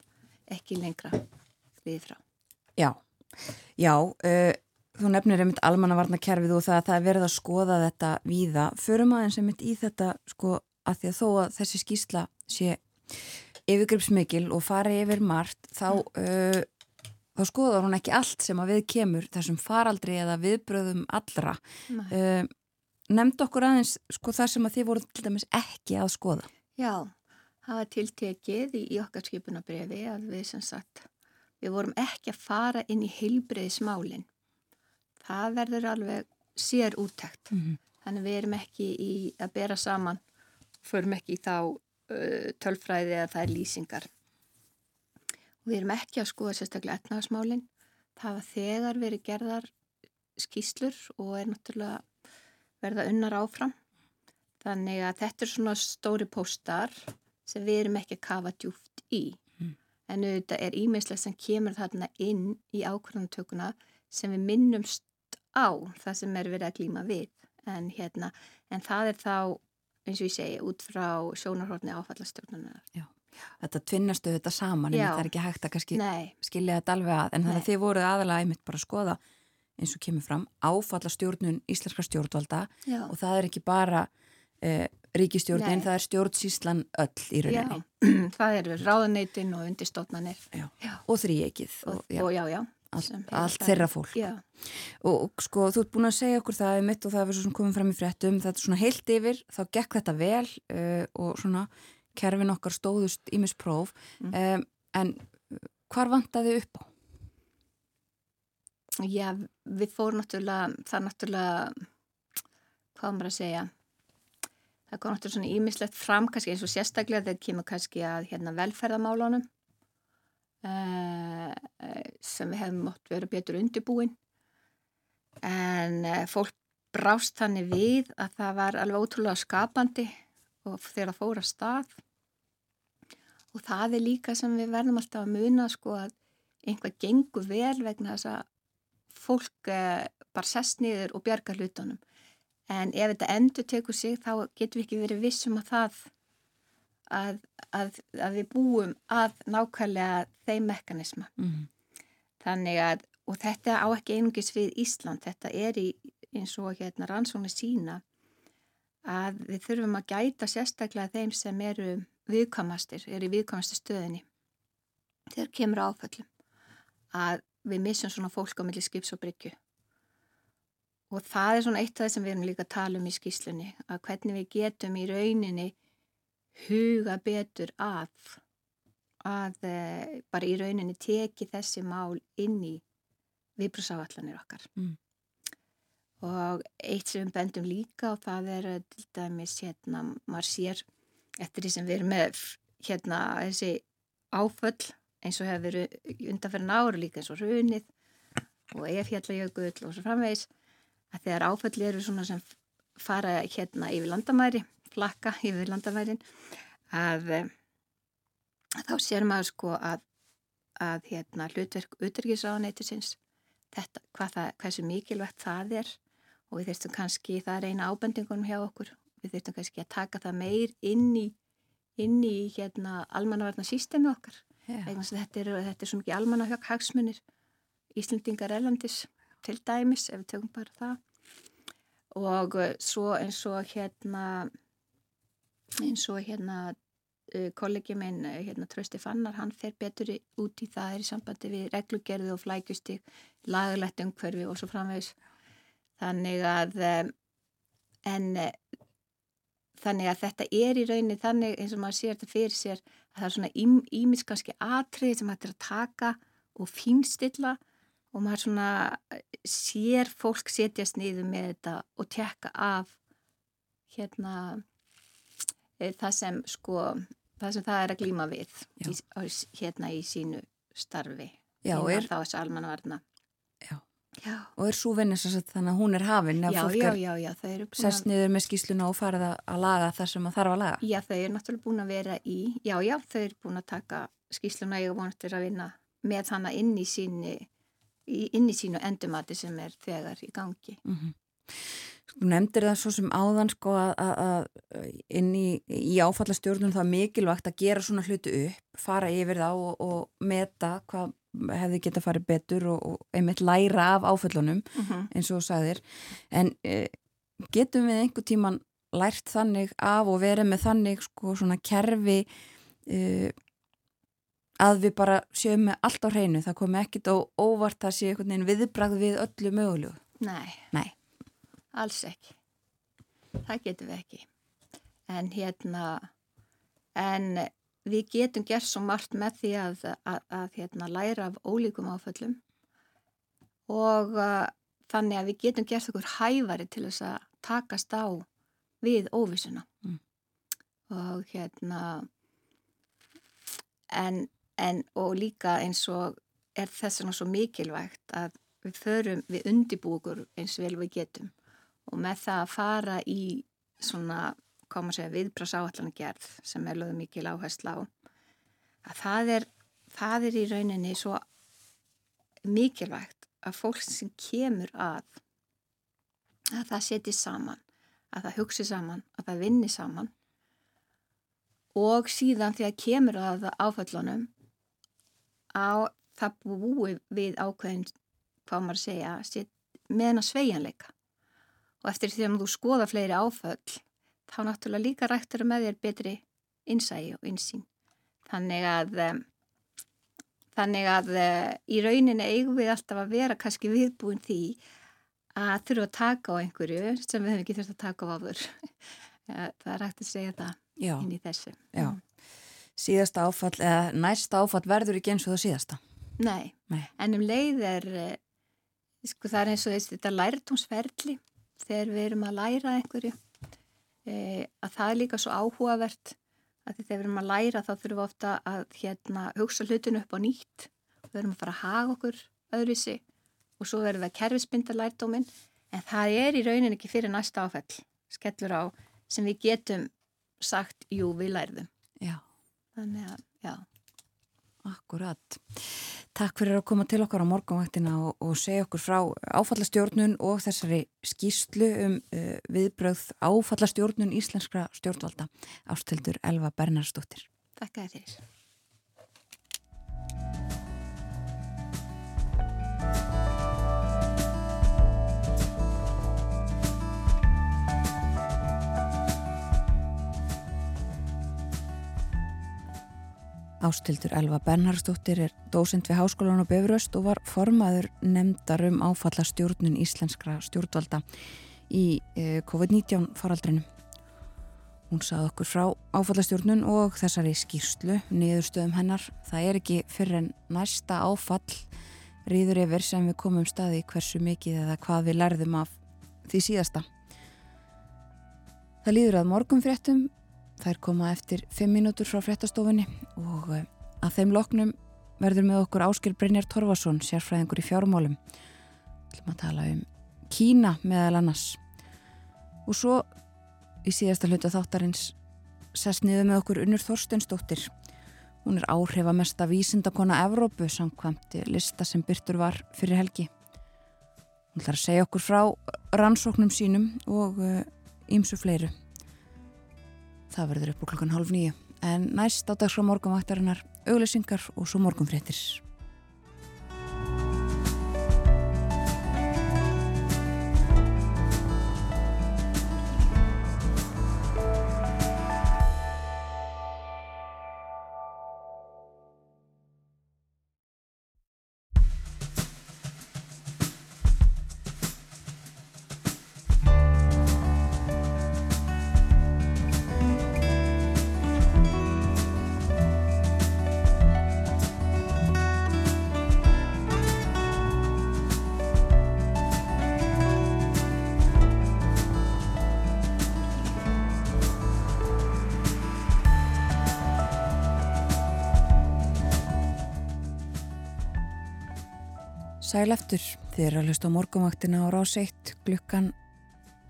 ekki lengra við frá. Já, já, uh, þú nefnir einmitt almannavarnakerfið og það að það er verið að skoða þetta víða. Förum aðeins einmitt í þetta sko að því að þó að þessi skýsla sé yfirgripsmikil og fari yfir margt þá, uh, þá skoðar hún ekki allt sem að við kemur þessum faraldri eða viðbröðum allra uh, nefnd okkur aðeins sko það sem að þið voru til dæmis ekki að skoða. Já, það var tiltekið í, í okkar skipunabriði að við sem sagt við vorum ekki að fara inn í heilbreyðismálin það verður alveg sér úttækt mm -hmm. þannig við erum ekki í að bera saman förum ekki í þá uh, tölfræði eða það er lýsingar. Og við erum ekki að skoða sérstaklega etnagasmálin það var þegar verið gerðar skýslur og er náttúrulega verða unnar áfram. Þannig að þetta er svona stóri póstar sem við erum ekki að kafa djúft í. Mm. en auðvitað er ímeinslega sem kemur þarna inn í ákvörðantökuna sem við minnumst á það sem er verið að glíma við. En, hérna, en það er þá eins og ég segi út frá sjónarhórni áfallastjórnunar. Þetta tvinnastu þetta saman en Já. það er ekki hægt að skilja þetta alveg að en þannig að þið voruð aðalega einmitt bara að skoða eins og kemur fram áfalla stjórnun íslenskra stjórnvalda já, og það er ekki bara uh, ríkistjórnin, Nei. það er stjórnsíslan öll í já. rauninni það eru ráðaneytin og undirstofnanir Já. Já. og þrýekið og, og, já, og já, já allt, allt þeirra fólk Já, og, og sko þú ert búin að segja okkur það mitt og það er svo sem komið fram í fréttum þetta er svona heilt yfir, þá gekk þetta vel uh, og svona kerfin okkar stóðust ímis próf Mm. um, en hvar vantaði upp á? Já, við fórum náttúrulega, það náttúrulega, hvað maður að segja, það kom náttúrulega svona ímislegt fram, kannski eins og sérstaklega þegar kemur kannski að hérna velferðamálunum uh, sem við hefum mótt vera betur undirbúin. En uh, fólk brást þannig við að það var alveg ótrúlega skapandi og þegar það fór að stað. Og það er líka sem við verðum alltaf að muna sko að einhvað gengur vel vegna þess að fólk eh, bara sest niður og bjarga hlutunum. En ef þetta endur tekur sig þá getum við ekki verið vissum að það að, að, að við búum að nákvæmlega þeim mekanisma. Mm. Þannig að, og þetta á ekki einungis við Ísland, þetta er í eins og hérna rannsóknir sína að við þurfum að gæta sérstaklega þeim sem eru viðkvamastir, eru í viðkvamastir stöðinni þegar kemur áföllum að við missum svona fólk á milli skips og bryggju og það er svona eitt af það sem við erum líka að tala um í skýslunni að hvernig við getum í rauninni huga betur að að e, bara í rauninni teki þessi mál inn í viðbrúsáallanir okkar Mm. og eitt sem við bendum líka og það er eh, til dæmis hérna, maður sér eftir því sem við erum með hérna þessi áföll eins og hefur verið undanferðin ára líka eins og runið og efjallajökull og svo framvegis að þegar áföll eru svona sem fara hérna yfir landamæri flakka yfir landamærin að eh, þá sér maður sko að, að hérna hlutverk utryggisráðaneytisins þetta, hvað það, hversu mikilvægt það er og við þurftum kannski, það er eina ábendingunum hjá okkur, við þurftum kannski að taka það meir inn í, inn í hérna almannavarna sístemi okkar Þetta er, þetta er svo mikið almannahjökk hagsmunir Íslendingar erlandis til dæmis ef við tökum bara það. Og uh, svo eins og hérna eins og hérna uh, kollegi minn uh, hérna Trösti Fannar, hann fer betur út í það er í sambandi við reglugerði og flækjusti, lagalegt umhverfi og svo framvegis. Þannig að en þannig að þetta er í rauninni þannig eins og maður sér þetta fyrir sér það er svona ímis kannski atrið sem hættir að taka og fínstilla og maður svona eh, sér fólk setjast niður með þetta og tekka af hérna e, það sem sko það sem það er að glíma við í, hérna í sínu starfi Já, er, þá þessu almannavarna Já. Já. og er svo vinnis þannig að hún er hafin ef Já, fólk sest niður með skýsluna og farið að- að laga það sem að þarf að laga Já, þau eru náttúrulega búin að vera í, já, já, þau eru búin að taka skýsluna ég vonast til að vinna með hana inn í sínu, inn í sínu endumati sem er þegar í gangi. mm -hmm. Þú nefndir það svo sem áðan sko að, að, að inn í, í áfallastjórnum það er mikilvægt að gera svona hluti upp, fara yfir þá og, og meta hvað hefði geta farið betur og, og einmitt læra af áföllunum Mm -hmm. eins og þú sagðir en e, getum við einhver tíman lært þannig af og verið með þannig sko svona kerfi uh, að við bara séum með allt á hreinu, það komi ekkit á óvart að sé einhvern veginn viðbrað við öllu mögulegu. Nei, Nei, alls ekki. Það getum við ekki. En hérna, en við getum gert svo margt með því að, að, að hérna, læra af ólíkum áföllum og uh, þannig að við getum gert okkur hæfari til þess að takast á við óvissuna. Mm. Og hérna, en, en og líka eins og er þess vegna svo mikilvægt að við förum, við undibúkur eins vel við getum og með það að fara í svona, hvað maður segja, viðbrás áallan gerð sem er lögðu mikil áhersla á að það er, það er í rauninni svo mikilvægt að fólk sem kemur að að það seti saman að það hugsi saman, að það vinni saman. Og síðan þegar kemur að áföllunum á það búi við ákveðin hvað maður segja set, með hennar sveigjanleika. Og eftir því að þú skoða fleiri áföll þá náttúrulega líka rættur með þér betri innsægi og insýn þannig að þannig að uh, í rauninni eigum við alltaf að vera kannski viðbúin því að þurfa að taka á einhverju sem við hefum ekki þurft að taka á áður. Það er hægt að segja það já, inn í þessu. Já. Síðasta áfall, eða næsta áfall verður ekki eins og það síðasta. Nei, Nei. en um leið er eh, sko það er eins og þessi, þetta lærtumsferli þegar við erum að læra einhverju e, að það er líka svo áhugavert að þegar við erum að læra þá þurfum við ofta að hérna, hugsa hlutinu upp á nýtt. Við erum að fara að haga okkur öðruðsi og svo verðum við að kerfisbynda lærdóminn. En það er í raunin ekki fyrir næsta áfell skellur á sem við getum sagt, jú, við lærðum. Já, þannig að, já akkurat. Takk fyrir að koma til okkar á morgunvaktina og, og segja okkur frá áfallastjórnun og þessari skýslu um uh, viðbröð áfallastjórnun íslenskra stjórnvalda ástildur Elva Bernarsdóttir. Takk að þér Ástildur Elva Bernhardsdóttir er dósend við Háskólan og Befuröst og var formaður nefndar um áfallastjórnun íslenskra stjórnvalda í eh, COVID-19 faraldrinu. Hún sað okkur frá áfallastjórnun og þessari skýrslu niðurstöðum hennar. Það er ekki fyrir en næsta áfall rýður yfir sem við komum staði hversu mikið eða hvað við lærðum af því síðasta. Það líður að morgunfréttum Þær koma eftir 5 mínútur frá fréttastofunni og eh, að þeim loknum verður með okkur Áskil Brynjar Torfarsson, sérfræðingur í fjármálum. Þú ætlum að tala um Kína meðal annars. Og svo í síðasta hluta þáttarins sest niður með okkur Unnur Þorsteinsdóttir. Hún er áhrifamesta vísindakona Evrópu samkvæmt lista sem byrtur var fyrir helgi. Hún ætlar að segja okkur frá rannsóknum sínum og ímsu uh, fleiru. Það verður upp úr klokkan hálf nýju. En næst á dags frá morgunvaktarinnar auglýsingar og svo morgunfréttir. Sæl eftir, þið eru að hlusta á morgumvaktina á rás 1 glukkan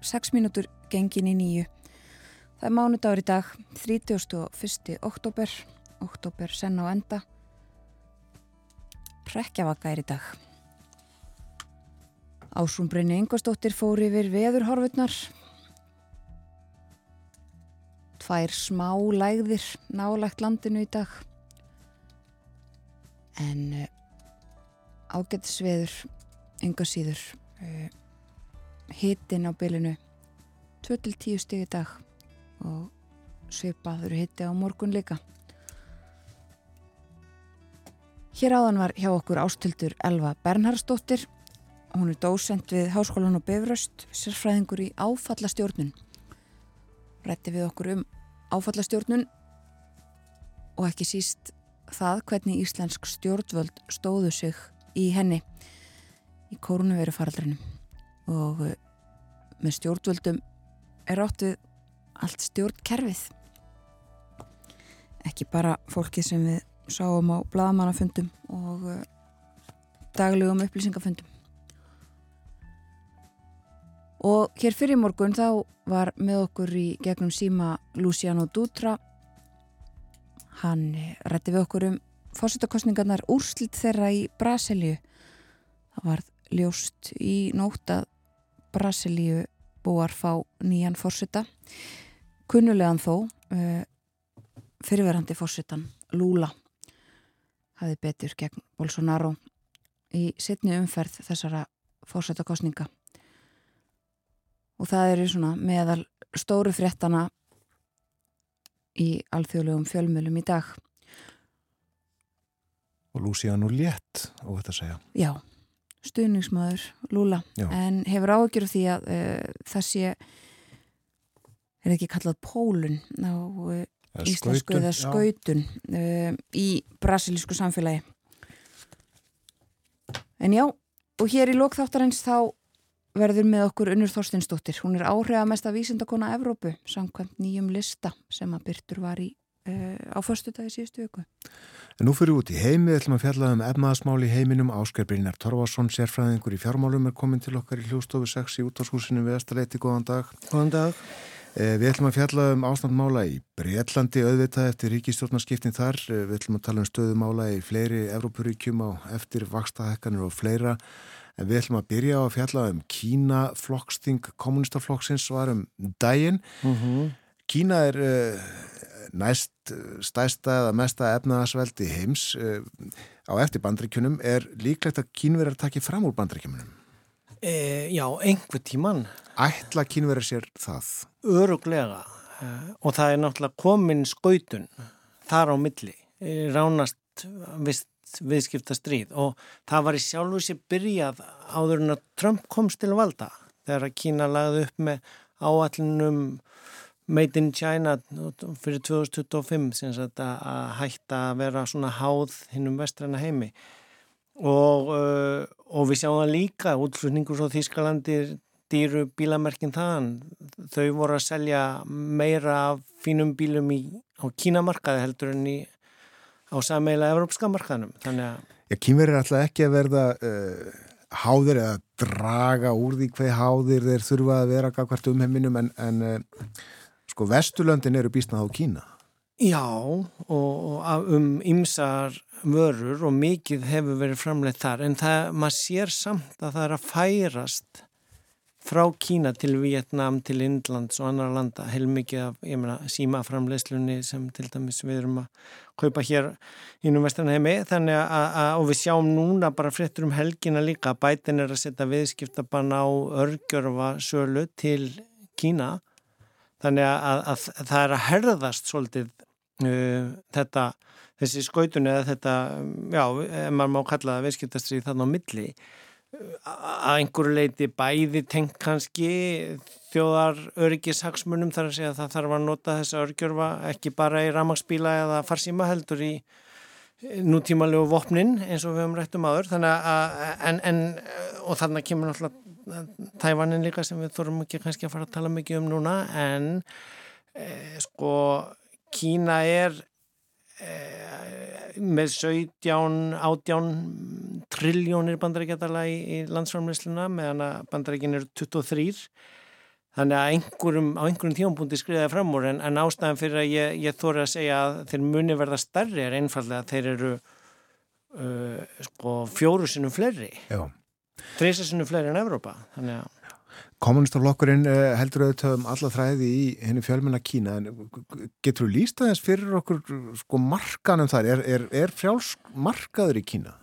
6 mínútur gengin í nýju. Það er mánudagur í dag, 31. oktober, oktober senn á enda. Rekkjavaka er í dag. Ásrúmbrynni Ingvarsdóttir fór yfir veðurhorfurnar. Tvær smá lægðir nálægt landinu í dag. En ágættisveður enga síður uh, hitin á bylinu 2-10 stig í dag og svipaður hitti á morgun líka Hér áðan var hjá okkur ástildur Elva Bernhardsdóttir. Hún er dósent við Háskólan og Befröst, sérfræðingur í áfallastjórnun. Rætti við okkur um áfallastjórnun og ekki síst það hvernig íslensk stjórnvöld stóðu sig í henni í kórnuveru faraldrinu og eh, með stjórnvöldum er átt við allt stjórnkerfið ekki bara fólki sem við sáum á bladamannafundum og uh, daglegum upplýsingafundum. Og hér fyrir morgun þá var með okkur í gegnum síma Luciano Dutra. Hann rétti við okkur um fórsetakostningarnar úrslitt þeirra í Brasilíu. Það var ljóst í nótt að Brasilíu búar fá nýjan fórseta. Kunnulegan þó, uh, fyrirverandi fórsetan Lula hafi betur gegn Bolsonaro í setni umferð þessara fórsetakostninga og það eru svona meðal stóru fréttana í alþjóðlegum fjölmjölum í dag Og Luciano létt á þetta að segja. Já, stuðningsmaður Lula, Já. en hefur ágjör því að uh, það sé er ekki kallað pólun á uh, íslensku eða skautun uh, í brasilísku samfélagi en já og hér í lókþáttarins þá verður með okkur Unnur Þorstinsdóttir hún er áhrifamesta vísindakona Evrópu samkvæmt nýjum lista sem að byrtur var í á förstu dagi síðustu viku En nú fyrir út í heimi, ætlum að fjalla um efnaðasmál í heiminum. Ásker Brynjar Torfarsson, sérfræðingur í fjármálum, er komin til okkar í hljóstofu 6 í útvarshúsinu við Östaleiti. Góðan dag. Góðan dag. Eh, Við ætlum að fjalla um ástandmála í Breitlandi auðvitað eftir ríkistjórnarskiptin þar. Eh, Við ætlum að tala um stöðumála í fleiri Evrópuríkjum á eftir vakstahekkanir og fleira. En við ætlum að byrja á að fjalla um Kína flokksting kommunistaflokksins var um daginn. Mm Kína er uh, næst eh, stæsta eða mesta efnaðasveldi heims uh, á eftir bandrykjunum. Er líklegt að Kínverjar taki fram úr bandrykjunum? E, já, einhver tíman, Ætla Kínverjar sér það? öruglega og það er náttúrulega komin skautun þar á milli, ránast viðskipta stríð og það var í sjálfu sér byrjað áður en að Trump komst til valda þegar að Kína lagði upp með áallunum Made in China fyrir 2025 sem sagt að hætta að vera svona háð hinnum vestræna heimi. Og, uh, og við sjáum það líka útflutningur svo Þískalandi dýru bílamerkin þaðan. Þau voru að selja meira af fínum bílum í, á kínamarkaði heldur en í á sameila evrópska markaðnum. Að Já, Kínverjar ætla ekki að verða uh, háðir eða draga úr því hvað háðir þeir þurfa að vera gagvart um heiminum en, en uh, sko Vesturlöndin eru býstnað á Kína. Já, og, og um ymsar vörur og mikið hefur verið framleitt þar en það, maður sér samt að það er að færast frá Kína til Vietnam, til Indlands og annar landa, heilmikið af, meina, símaframleislunni sem til dæmis við erum að kaupa hér innum vestan heimi, þannig að, og við sjáum núna bara fréttur um helgina líka, bætin er að setja viðskiptabann á örgjörfa sölu til Kína þannig að, að, að það er að herðast svolítið uh, þetta, þessi skautun eða þetta, um, já, ef maður má kalla það viðskiptastrið þarna á milli uh, að einhverju leiti bæði tengt kannski þjóðar öryggishagsmunum þar að segja að það þarf að nota þessa örgjörfa ekki bara í ramagsbíla eða farsíma heldur í nútímalegu vopnin eins og við höfum rætt um áður. Þannig að en, en, og þannig kemur náttúrulega Tævanin líka sem við þurfum ekki kannski að fara að tala mikið um núna en e, sko Kína er e, með 17 18 triljónir bandarækjadala í, í landsframleysluna meðan að bandarækin eru 23 þannig að einhverjum, á einhverjum tímapunkti skriðaði fram úr en, en ástæðan fyrir að ég, ég þóri að segja að þeir muni verða starri er einfallega að þeir eru uh, sko fjóru sinnum fleiri Já. Þreysasinu fleiri en Evrópa þannig að Kommunistaflokkurinn uh, heldur auðvitað um alla þræði í henni fjölmenna Kína en getur þú líst aðeins fyrir okkur sko markanum þar? Er, er, er frjáls markaður í Kína?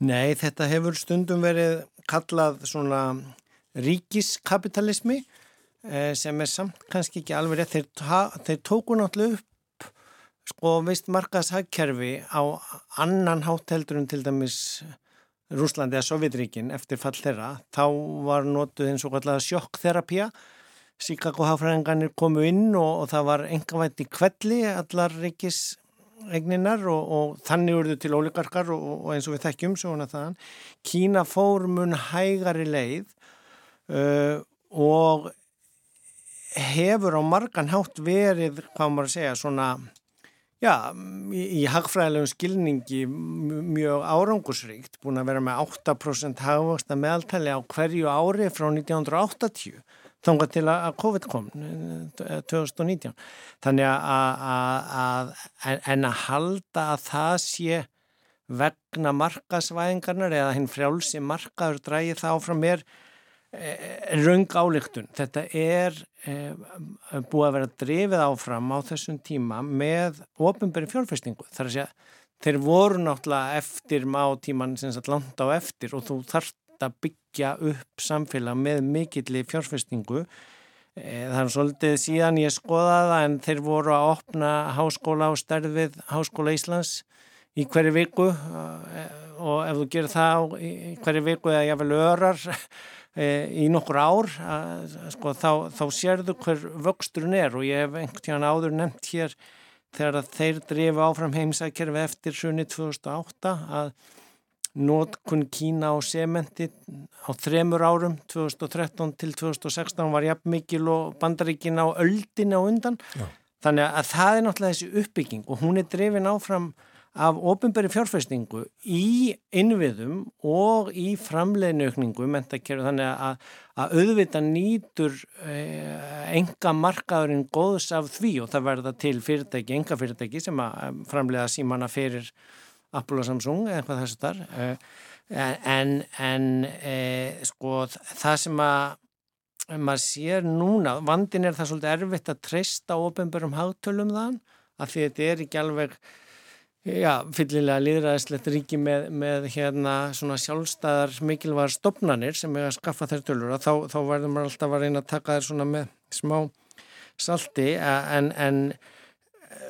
Nei, þetta hefur stundum verið kallað svona ríkiskapitalismi eh, sem er samt kannski ekki alveg rétt. Þeir, þeir tóku náttúrulega upp sko vist markaðshagkerfi á annan hátteldur en til dæmis Rúslandi eða Sovjetríkin eftir fall þeirra, þá var notuð eins og kallega sjokkþerapía Chicago hafræðingarnir komu inn og, og það var engavænt í kvelli allar ríkis egninar og, og þannig urðu til óligarkar og, og eins og við þekkjum svona þann. Kína fór mun hægari leið uh, og hefur á margan hátt verið, hvað maður að segja, svona já, í, í hagfræðilegum skilningi mjög árangusríkt, búin að vera með 8% hagvöxt að meðaltali á hverju ári frá 1980 þángar til að COVID kom 2019 eh, þannig að, en að halda að það sé vegna markasvæðingarnar eða hinn frjálsi markaður drægi þá frá mér raung álíktun þetta er e, búið að vera drefið áfram á þessum tíma með ofinberi fjárfestingu. Þar að segja þeir voru náttúrulega eftir má tíman sem sagt landa á eftir og þú þarft að byggja upp samfélag með mikilli fjárfestingu. Eh, það er svolítið síðan ég skoðaði það en þeir voru að opna háskóla á stærðið Háskóla Íslands í hverju viku. Eh, og ef þú gerir það í hverju viku eða jáfnvel örar eh, í nokkur ár sko, þá, þá sérðu hver vöxturinn er og ég hef einhvern tíðan áður nefnt hér þegar þeir drifu áfram heimsækjörfi eftir sunni 2008 að Nótkun Kína á sementi á þremur árum 2013 til 2016 var jafn mikil og bandaríkin á öldin á undan. Já. Þannig að það er náttúrulega þessi uppbygging og hún er drefin áfram af ofinberi fjárfæstingu í innviðum og í mentakerfi þannig að, að auðvita nýtur eh, enga markaðurinn góðs af því og það verða til fyrirtæki, enga fyrirtæki sem að framleiða símanna fyrir Apple og Samsung eða eitthvað þessu þar eh, en, en e, sko það sem að maður sér núna, vandin er það svolítið erfitt að treysta ofinbörum hátölum þann að því þetta er ekki alveg já, fyllilega líðræðislegt ríki með, með hérna svona sjálfstæðar mikilvægar stopnanir sem er að skaffa þær tölur. Og þá, þá verður maður alltaf að reyna að taka þær svona með smá salti. En, en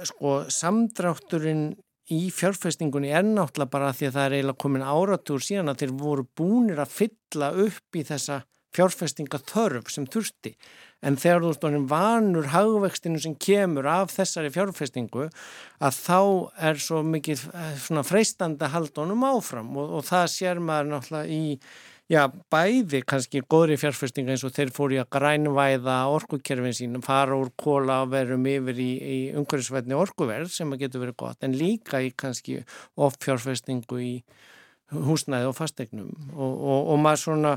sko samdrátturinn í fjárfestingunni er náttúrulega bara því að það er eiginlega komin áratúr síðan að þeir voru búinir að fylla upp í þessa fjárfestingathörf sem þurfti. En þegar þú stóðum vanur hagvextinu sem kemur af þessari fjárfestingu að þá er svo mikið eh, svona freistandi haldunum áfram. Og, og það sér maður náttúrulega í já, bæði kannski góðri fjárfestinga eins og þeir fóru í að grænvæða orkukerfin sínum, fara úr kóla og verum yfir í, í umhverfisvætni orkuverð sem getur verið gott, en líka í kannski of fjárfestingu í húsnæði og fastegnum og, og, og maður svona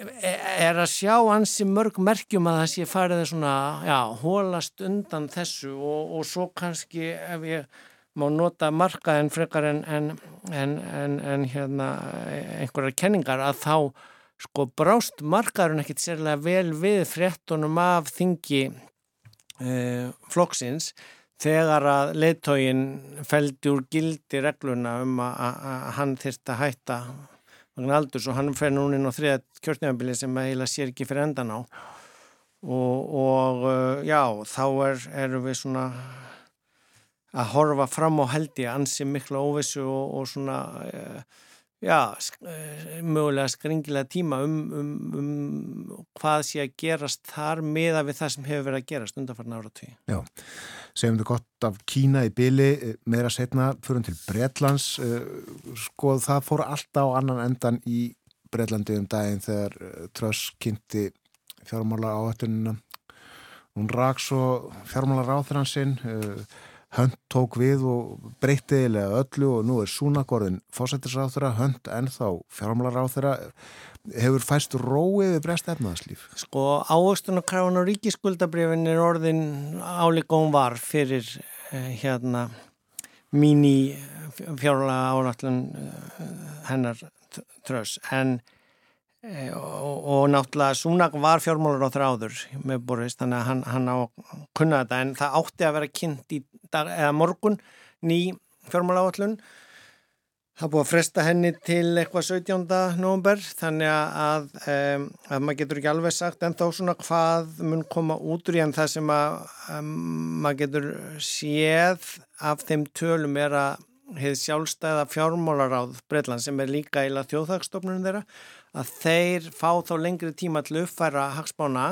er að sjá ansi mörg merkjum að það sé farið svona, já, hólast undan þessu og, og svo kannski ef ég má nota markaðin frekar en, en, en, en hérna, einhverjar kenningar að þá sko brást markaðurinn ekkit sérlega vel við fréttunum af þingi uh, flokksins þegar að leittógin feldi úr gildi regluna um að hann þurfti að hætta vegna aldurs og hann fer núna inn á þriða kjörnjafabili sem eiginlega sér ekki fyrir endan á. Og, og uh, já, þá er, erum við svona að horfa fram á heldi ansi mikla óvissu og, og svona uh, já, uh, mögulega skringilega tíma um, um, um hvað sé að gerast þar meða við það sem hefur verið að gerast undanfarnar ára tíu. Já, segjum við gott af Kína í byli, eh, meira setna fyrir til Bretlands sko það fór alltaf á annan endan í Bretlandi um daginn þegar Tröss kynnti fjármála áhættunina hún rak svo fjármála ráþransinn Hönd tók við og breytti eða öllu og nú er Súnagorðin fósættisráþurra, Hönd ennþá fjármálaráþurra. Hefur fæst róið við breyst efnaðslíf? Sko áhustunarkráin og ríkiskuldabrifin er orðin álíkóm var fyrir eh, hérna míní fjármála árætlun eh, hennar trös en og, og náttúrulega Súnak var fjármálur á þráður með Boris þannig að hann, hann á kunna þetta en það átti að vera kynnt í dag, morgun ný fjármála áallun Það búið að fresta henni til eitthvað 17. november þannig að, um, að maður getur ekki alveg sagt en þá svona hvað mun koma út úr en það sem að um, maður getur séð af þeim tölum er að hefði sjálfstæða fjármálaráð Breitland sem er líka eila þjóðhagstofnunum þeirra að þeir fá þá lengri tíma til að uppfæra hagspána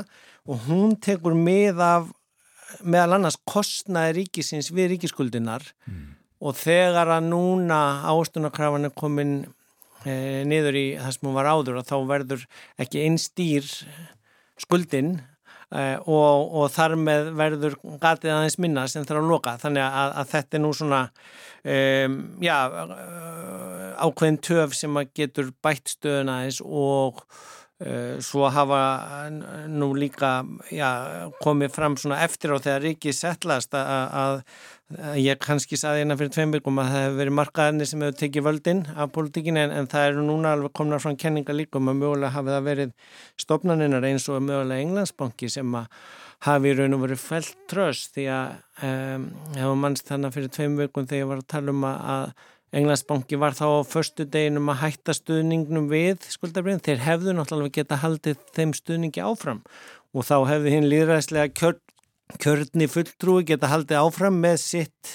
og hún tekur með af meðal annars kostnaði ríkisins við ríkiskuldinar mm. Og þegar að núna ástunarkrafan er komin e, niður í það sem hún var áður og þá verður ekki einn stýr skuldin og, og þar með verður gatið aðeins minna sem þarf að loka. Þannig að, að þetta er nú svona e, já, ákveðin töf sem að getur bætt stöðun aðeins og svo hafa nú líka já, komið fram svona eftir á þegar Ríkið settlast að, að Ég kannski saði hérna fyrir tveim byrgum að það hefur verið markaðinni sem hefur tekið völdin af politíkinu en, en það eru núna alveg komna frá kenninga líkum að mögulega hafi það verið stopnaninnar eins og mögulega Englandsbanki sem að hafi raun og verið fælt tröst því að um, hefur mannst þannig fyrir tveim byrgum þegar ég var að tala um að Englandsbanki var þá á förstu deginum að hætta stuðningnum við skuldabriðin. Þeir hefðu náttúrulega geta haldið þeim stuðningi áfram og þá hefðu hinn líðræðslega kjörn kjörni fulltrúi geta haldið áfram með sitt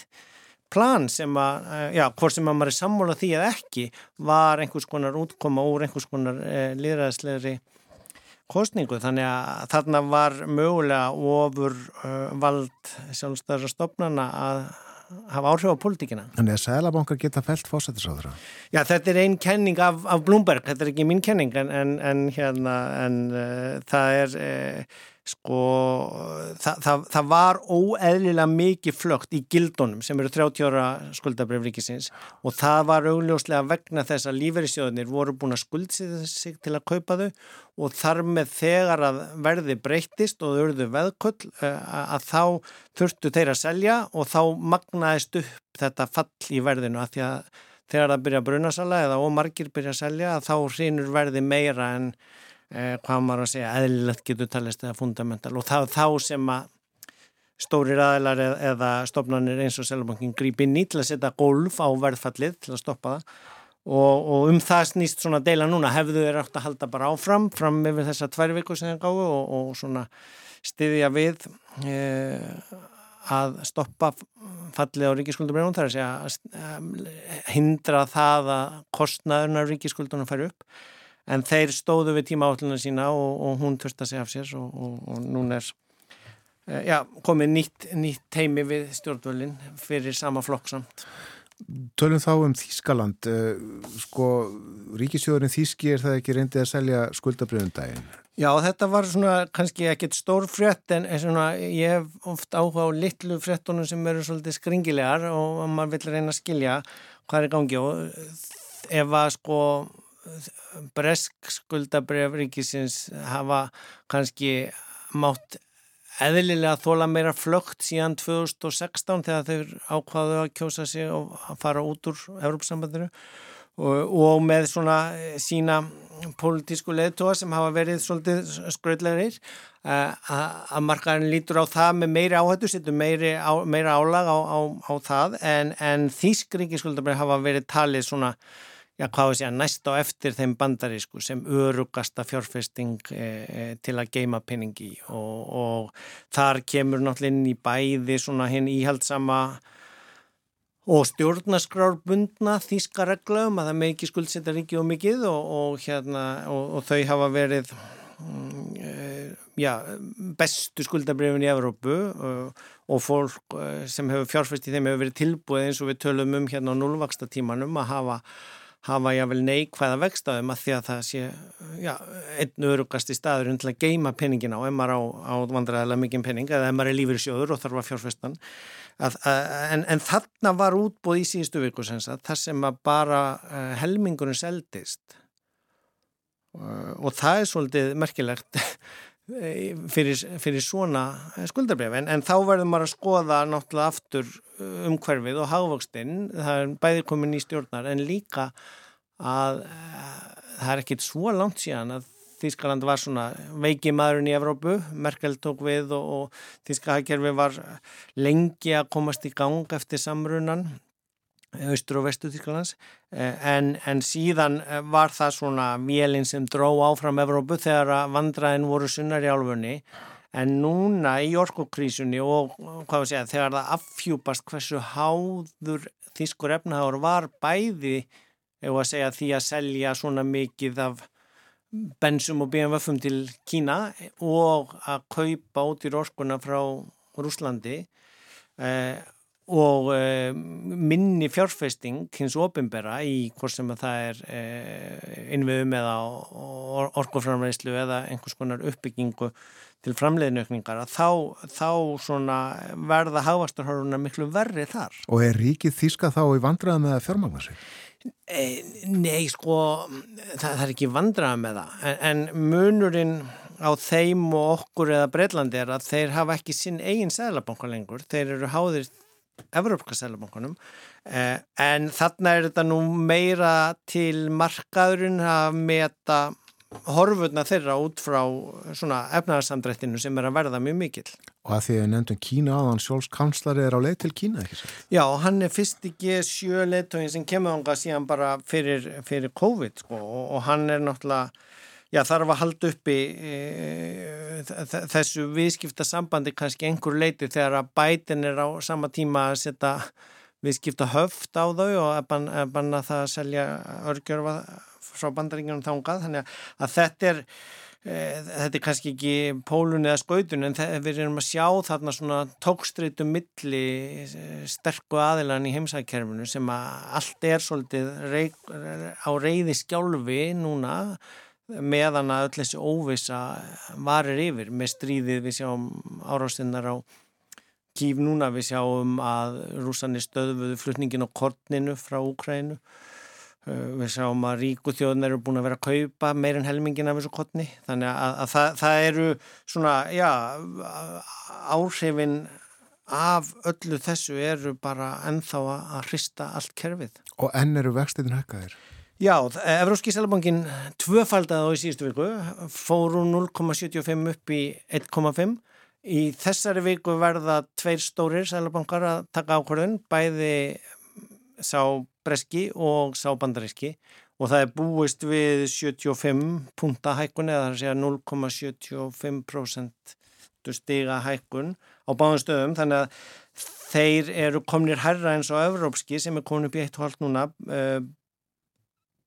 plan sem að, eh, já, hvort sem að maður er sammála því að ekki var einhvers konar útkoma úr einhvers konar eh, liðræðslegri kostningu þannig að þarna var mögulega ofur uh, vald sjálfstæðara stopnana að hafa áhrif á politíkina. Þannig að Sælabankar geta fælt fósættisáðra? Já, þetta er einn kenning af, af Bloomberg, þetta er ekki mín kenning en, en, en hérna, en uh, það er uh, sko það, það, það var óeðlilega mikið flögt í gildunum sem eru 30 ára skuldabref ríkisins og það var augljóslega vegna þess að lífeyrissjóðunir voru búin að skuldsýða sig til að kaupa þau og þar með þegar að verði breytist og þau eruðu veðkull eh, að þá þurftu þeir að selja og þá magnaðist upp þetta fall í verðinu að því að þegar það byrja að brunasala eða ómargir byrja að selja þá hrýnur verði meira en eh, hvað maður að segja, eðlilegt getur talist eða fundamental. Og það þá sem að stórir aðlar eða, eða stopnarnir eins og Sælubankin grípi inn í til að setja golf á verðfallið til að stoppa það. Og, og um það snýst svona deila núna. Hefðu þeir átt að halda bara áfram fram með þessa tvær viku sem þeir gáðu og, og svona styðja við eh, að stoppa fallið á ríkiskuldubrjónum þar að segja að hindra það að kostnaðurna ríkiskuldunum fær upp en þeir stóðu við tíma átluna sína og, og hún törsta sig af sér og, og, og núna er uh, já, komið nýtt, nýtt teimi við stjórnvölinn fyrir sama flokksamt. Tölum þá um Þískaland, uh, sko ríkisjóðurinn Þíski er það ekki reyndið að selja skuldabriðundaginn? Já, þetta var svona kannski ekkert stór frétt en svona, ég hef oft áhuga á litlu fréttunum sem eru svolítið skringilegar og maður vil reyna að skilja hvað er gangi og ef að sko bresk skuldabref ríkisins hafa kannski mátt eðlilega þóla meira flögt síðan 2016 þegar þeir ákvaðu að kjósa sig og fara út úr Európsambandinu og, og með svona eh, sína pólitísku leðtóa sem hafa verið svolítið skröðlegarir eh, að markaðin lítur á það með meiri áhættu, setur meiri á, meira álag á, á, á það. En, en þýskringi skuldabref hafa verið talið svona já, hvað við segja, næst á eftir þeim bandarísku sem örugasta fjárfesting e, e, til að geima peningi og, og þar kemur náttúrulega inn í bæði svona hinn íhaldsama og stjórnaskrárbundna þýska reglum að það með ekki skuldsetja ríki og mikið og, og, hérna, og þau hafa verið mm, e, já, bestu skuldabrifin í Evrópu og fólk sem hefur fjárfæst í þeim hefur verið tilbúið eins og við tölum um hérna á núlvaksta tímanum að hafa hafa jável neikvæða vextaðum að því að það sé já, einn örugast í staður til að geima peningina og ef maður á, á vandræðilega mikið pening eða ef maður er lífur sjóður og þarf að fjárfestan. En, en þarna var útbúð í síðustu viku það sem að bara uh, helmingurinn seldist. Og það er svolítið merkilegt fyrir, fyrir svona skuldarbref en, en þá verður maður að skoða náttúrulega aftur umhverfið og hagvokstinn, það er bæðir komin í stjórnar en líka að það er ekkit svo langt síðan að Þískaland var svona veiki maðurinn í Evrópu, Merkel tók við og, og Þíska hagkerfi var lengi að komast í gang eftir samrunan austur og vestu Þýskalands en, en síðan var það svona vélinn sem dró áfram Evrópu þegar vandraðin voru sunnar í álfunni. En núna í orkokrísunni og hvað við segja þegar það affjúpast hversu háður Þýskur efnaháður var bæði eða að segja því að selja svona mikið af bensum og BMW-fum til Kína og að kaupa út í orkuna frá Rúslandi eh, og uh, minni fjárfesting hins ofinbera í hvort sem að það er uh, innviðum eða or orkoframleyslu eða einhvers konar uppbyggingu til framleiðinökningar þá, þá verða hafastarhöruna miklu verri þar. Og er ríkið þýska þá í vandraða með að fjármagna sig? E, nei, sko, það, það er ekki vandraða með það en, en munurinn á þeim og okkur eða Breitlandi er að þeir hafa ekki sinn eigin sæðlabanka lengur, þeir eru háðir Evrópska selabankunum eh, en þarna er þetta nú meira til markaðurinn að meta horfurna þeirra út frá svona efnaðarsamdrættinu sem er að verða mjög mikil. Og að því að nefndum Kína aðan sjálfskanslari er á leið til Kína, ekki svo? Já, hann er fyrst ekki sjö leittóin sem kemur ánga síðan bara fyrir, fyrir COVID sko og, og hann er náttúrulega já, þarf að halda uppi e, þessu viðskipta sambandi kannski einhver leiti þegar að bætin er á sama tíma að setja viðskipta höft á þau og banna það að selja örgjörfa frá bandaringunum þángað þannig að þetta er e, þetta er kannski ekki pólun eða skautun en við erum að sjá þarna svona tókstreitu milli sterku aðilan í heimsækkerfinu sem að allt er svolítið rey, á reyði skjálfi núna meðan að öll þessi óvisa varir yfir með stríðið við sjáum árástinnar á kýf núna við sjáum að rúsanir stöðuðu flutningin á kortninu frá Úkrænu uh, við sjáum að ríku þjóðin eru búin að vera að kaupa meirinn helmingin af þessu kortni þannig að, að það, það eru svona, já áhrifin af öllu þessu eru bara ennþá að hrista allt kerfið. Og enn eru vextiðin hækkaðir? Já, Evróski Sælabankin tvöfaldaði á í síðustu viku, fóru 0,75 upp í 1,5. Í þessari viku verða tveir stórir Sælabankar að taka ákvörðun, bæði sá breski og sá bandaríski og það er búist við 75 punta hækkun eða það er að segja 0,75% stiga hækkun á báðum stöðum þannig að þeir eru komnir herra eins og Evrópski sem er komin upp í 1,5 núna uh,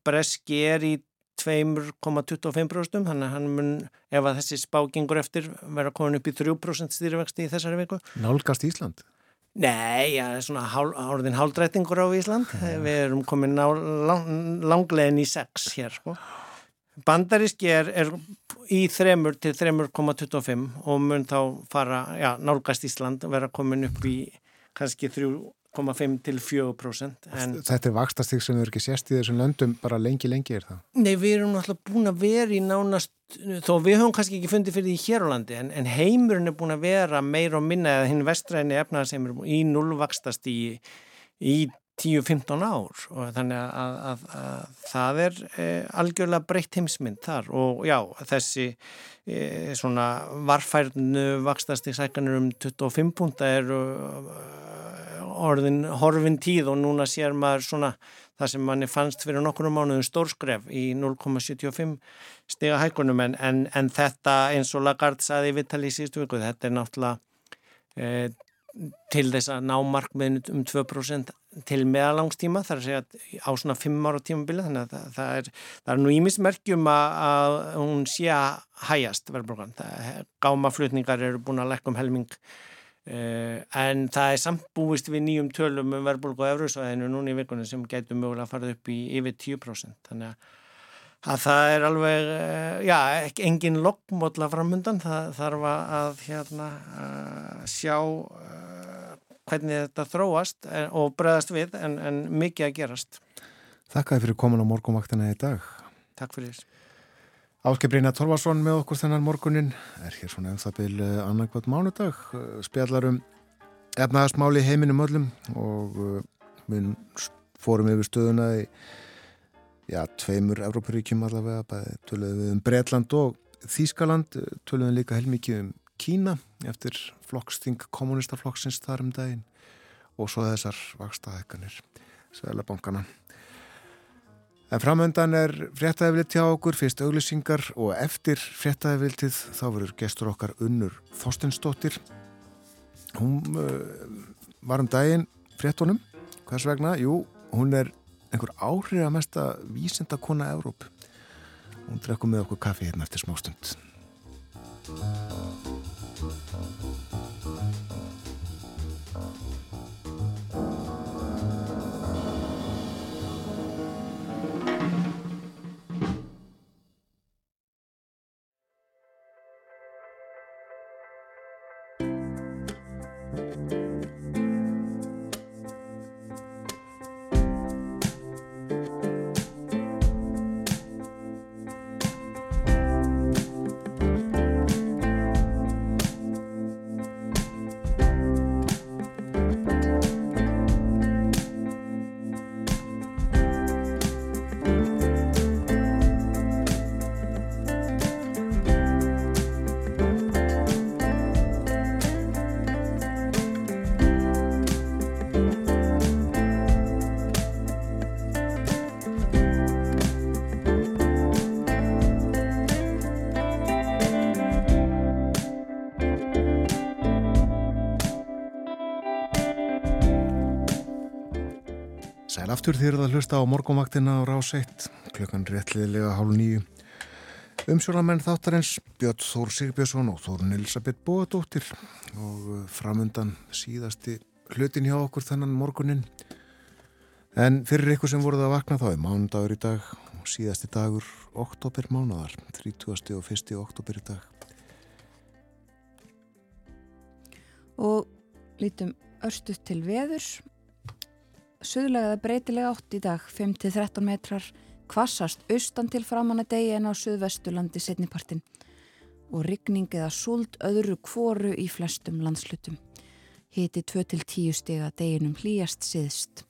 breski er í 2,25% þannig að hann mun, ef að þessi spákingur eftir vera komin upp í 3% stýrivexti í þessari viku. Nálgast Ísland? Nei, já, svona hálfðin hálfdrættingur á Ísland. Við erum komin lang, langlegin í 6 hér, sko. Bandaríski er, er í 3 til 3,25 og mun þá fara, já, nálgast Ísland vera komin upp í kannski 3 1,5 til 4%. En... Þetta er vakstastík sem erum ekki sérst í þessum löndum bara lengi, lengi er það? Nei, við erum náttúrulega búin að vera í nánast, þó við höfum kannski ekki fundið fyrir því hér á landi, en, en heimurinn er búin að vera meir og minna eða hinn vestræni efnaðarseimur í nullvakstast í, í 10-15 ár og þannig að, að, að það er e, algjörlega breytt heimsmynd þar og já, þessi e, svona varfærnu vakstast í sækanur um 25 punta eru orðin horfin tíð og núna sér maður svona það sem manni fannst fyrir nokkru mánuðum stórskref í 0,75 stiga hækunum en, en, en þetta eins og Lagarde saði í Vittali í síðustu viku, þetta er náttúrulega e, til þess að ná markmiðin um 2% til meðalangstíma, það er að segja á svona 5 ára tímabili, þannig að það, það er það er nú ímismerkjum að, að hún sé að hæjast verðbrókan, gámaflutningar eru búin að lekka um helming en það er samt búist við nýjum tölum um verðbólku á Eurósvæðinu núna í vikunum sem getur mögulega að fara upp í yfir 10% þannig að, að það er alveg uh, já, engin lokkmódla framhundan, það þarf að hérna að sjá uh, hvernig þetta þróast og bregðast við en, en mikið að gerast. Þakkaði fyrir komin á morgumvaktina í dag. Takk fyrir Áskei Brynja Torvarsson með okkur þennan morgunin er hér svona en það byrju annarkvæmt mánudag eh, spjallarum efnaðasmáli heiminum öllum og við fórum yfir stöðuna í já, tveimur Európaríkjum allavega, bæði töluðum við um Breitland og Þískaland, töluðum líka heilmikið um Kína eftir flokksting kommunistaflokksins þar um daginn og svo þessar vakstaðækkanir. Sælabankana. En framöndan er fréttaðiðvilt hjá okkur, fyrst auglýsingar og eftir fréttaðiðviltið þá verður gestur okkar unnur Þorstensdóttir. Hún uh, var um daginn fréttonum, hvers vegna? Jú, hún er einhver áhrif að mesta vísendakona Európ. Hún drekku með okkur kaffi hérna eftir smástund. Aftur þér að hlusta á morgumvaktina á rás 1, klukkan réttliðilega hálf nýju. Umsjónamenn þáttarins Björn Þór Sigbjörnsson og Þórun Elisabeth Bóadóttir og uh, framundan síðasti hlutin hjá okkur þennan morgunin. En fyrir ykkur sem voruð að vakna þá er mánudagur í dag og síðasti dagur oktober mánadar, 30. og 1. oktober í dag. Og lítum örstuð til veðurs. Suðlegaða breytilega átt í dag, 5-13 metrar, kvassast austan til framanna degi en á suðvestulandi setnipartin og rigning eða súld öðru kvoru í flestum landslutum. Hiti 2-10 stiga deginum hlýjast siðst.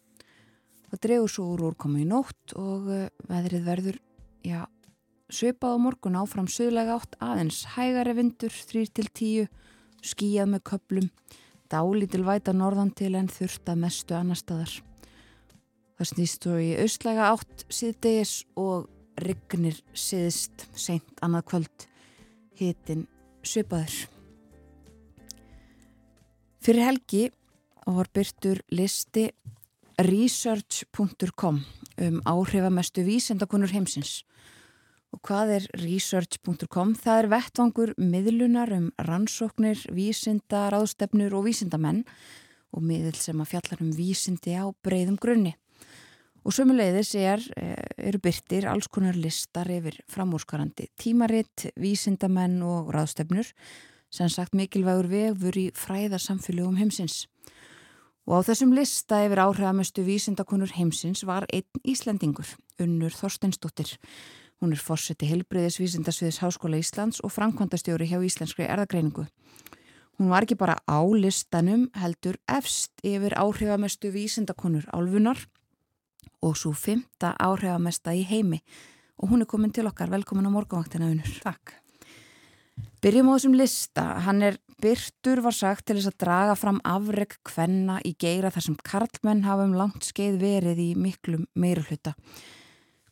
Það dregur svo úr úrkomu í nótt og uh, veðrið verður, já, svipað á morgun áfram suðlega átt aðeins hægari vindur 3-10, skíjað með köplum, dálítil væta norðan til en þurft að mestu annar staðar. Það snýst þú í austlæga átt síðdegis og rignir síðist seint annað kvöld hitin svipaður. Fyrir helgi var byrtur listi research.com um áhrifamestu vísendakonur heimsins. Og hvað er research.com? Það er vettvangur miðlunar um rannsóknir, vísinda, ráðstefnur og vísindamenn og miðl sem að fjallar um vísindi á breyðum grunni. Og sömuleiðis er, eru byrtir alls konar listar yfir framúrskarandi tímaritt, vísindamenn og ráðstefnur sem sagt mikilvægur vefur í fræðarsamfélögum heimsins. Og á þessum lista yfir áhrifamestu vísindakonur heimsins var einn Íslandingur, Unnur Þorsteinsdóttir. Hún er fórseti Hilbriðis vísindasviðis Háskóla Íslands og framkvæmdastjóri hjá Íslenskri erðagreiningu. Hún var ekki bara á listanum heldur efst yfir áhrifamestu vísindakonur álfunar og svo fymta áhrifamesta í heimi og hún er komin til okkar, velkomin á morgunvaktina Unur. Takk. Byrjum á þessum lista, hann er byrtur var sagt til þess að draga fram afreg kvenna í geira þar sem karlmenn hafa um langt skeið verið í miklum meirulhuta.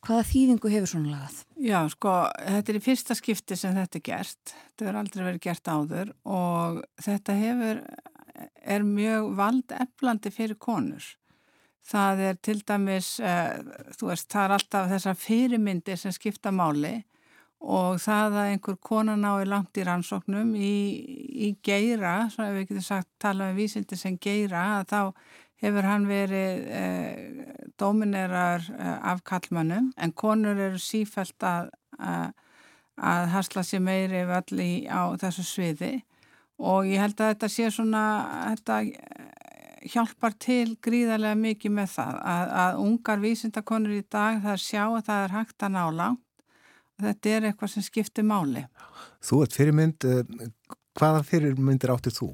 Hvaða þýðingu hefur svona lagað? Já, sko, þetta er í fyrsta skipti sem þetta er gert. Þetta hefur aldrei verið gert áður og þetta hefur, er mjög valdeflandi fyrir konur. Það er til dæmis, uh, þú veist, það er alltaf þessar fyrirmyndir sem skipta máli og það að einhver konan í langt í rannsóknum í, í geira, svona ef við getum sagt tala um vísildi sem geira, að þá hefur hann verið uh, dominerar uh, af kallmannum en konur eru sífælt að, að hasla sér meiri vall í, á þessu sviði. Og ég held að þetta sé svona, þetta hjálpar til gríðarlega mikið með það að, að ungar vísindakonur í dag það sjá að það er hægt að ná langt og þetta er eitthvað sem skiptir máli. Þú ert fyrirmynd, hvaða fyrirmyndir áttir þú?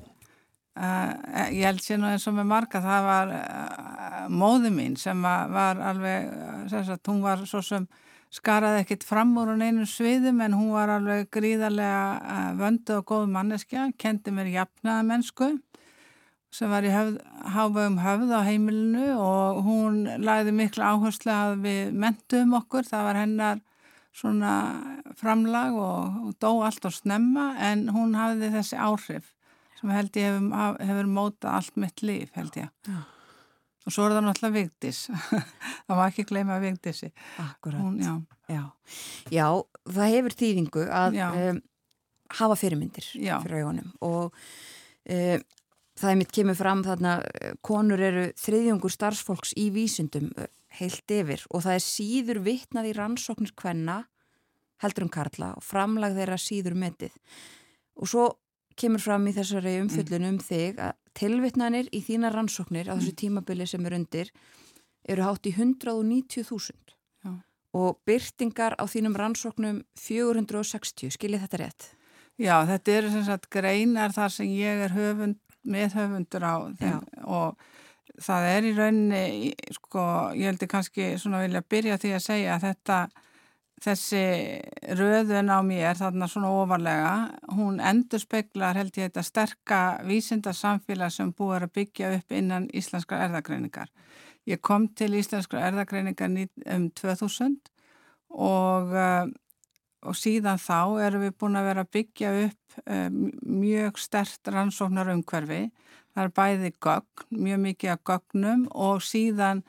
Uh, ég held sér nú eins og með marga það var uh, móði mín sem var alveg, sagt, hún var svo sem skaraði ekkit fram úr hún einu sviðum en hún var alveg gríðarlega uh, vöndu og góð manneskja, kendi mér jafnaða mennsku sem var í háfagum höfð á heimilinu og hún lagði miklu áherslu að við mentum okkur, það var hennar svona framlag og, og dó allt á snemma en hún hafði þessi áhrif sem held ég hefur, hefur mótað allt mitt líf held ég. Já. Og svo er það náttúrulega vigdis. það var ekki gleyma vigdisi. Akkurat. Hún, já. Já. já, það hefur þýðingu að um, hafa fyrirmyndir já. fyrir augunum og um, það er mitt kemur fram þarna konur eru þriðjungur starfsfólks í vísundum heilt yfir. Og það er síður vittnað í rannsóknir hvenna heldur um karla og framlag þeirra síður metið. Og svo kemur fram í þessari umfjöllun um þig að tilvittnanir í þína rannsóknir á þessu tímabili sem er undir eru hátt í 190.000 og byrtingar á þínum rannsóknum 460, skiljið þetta rétt? Já, þetta eru sem sagt greinar þar sem ég er höfund, meðhöfundur á þeim Já. og það er í rauninni, sko, ég heldur kannski svona vilja byrja því að segja að þetta þessi röðun á mér þarna svona ofarlega, hún endur speklar held ég þetta sterka vísindarsamfélag sem búið að byggja upp innan íslenskra erðagreiningar. Ég kom til íslenskra erðagreiningar um 2000 og, uh, og síðan þá erum við búin að vera að byggja upp uh, mjög stert rannsóknar umhverfi. Það er bæði gögn, mjög mikið af gögnum og síðan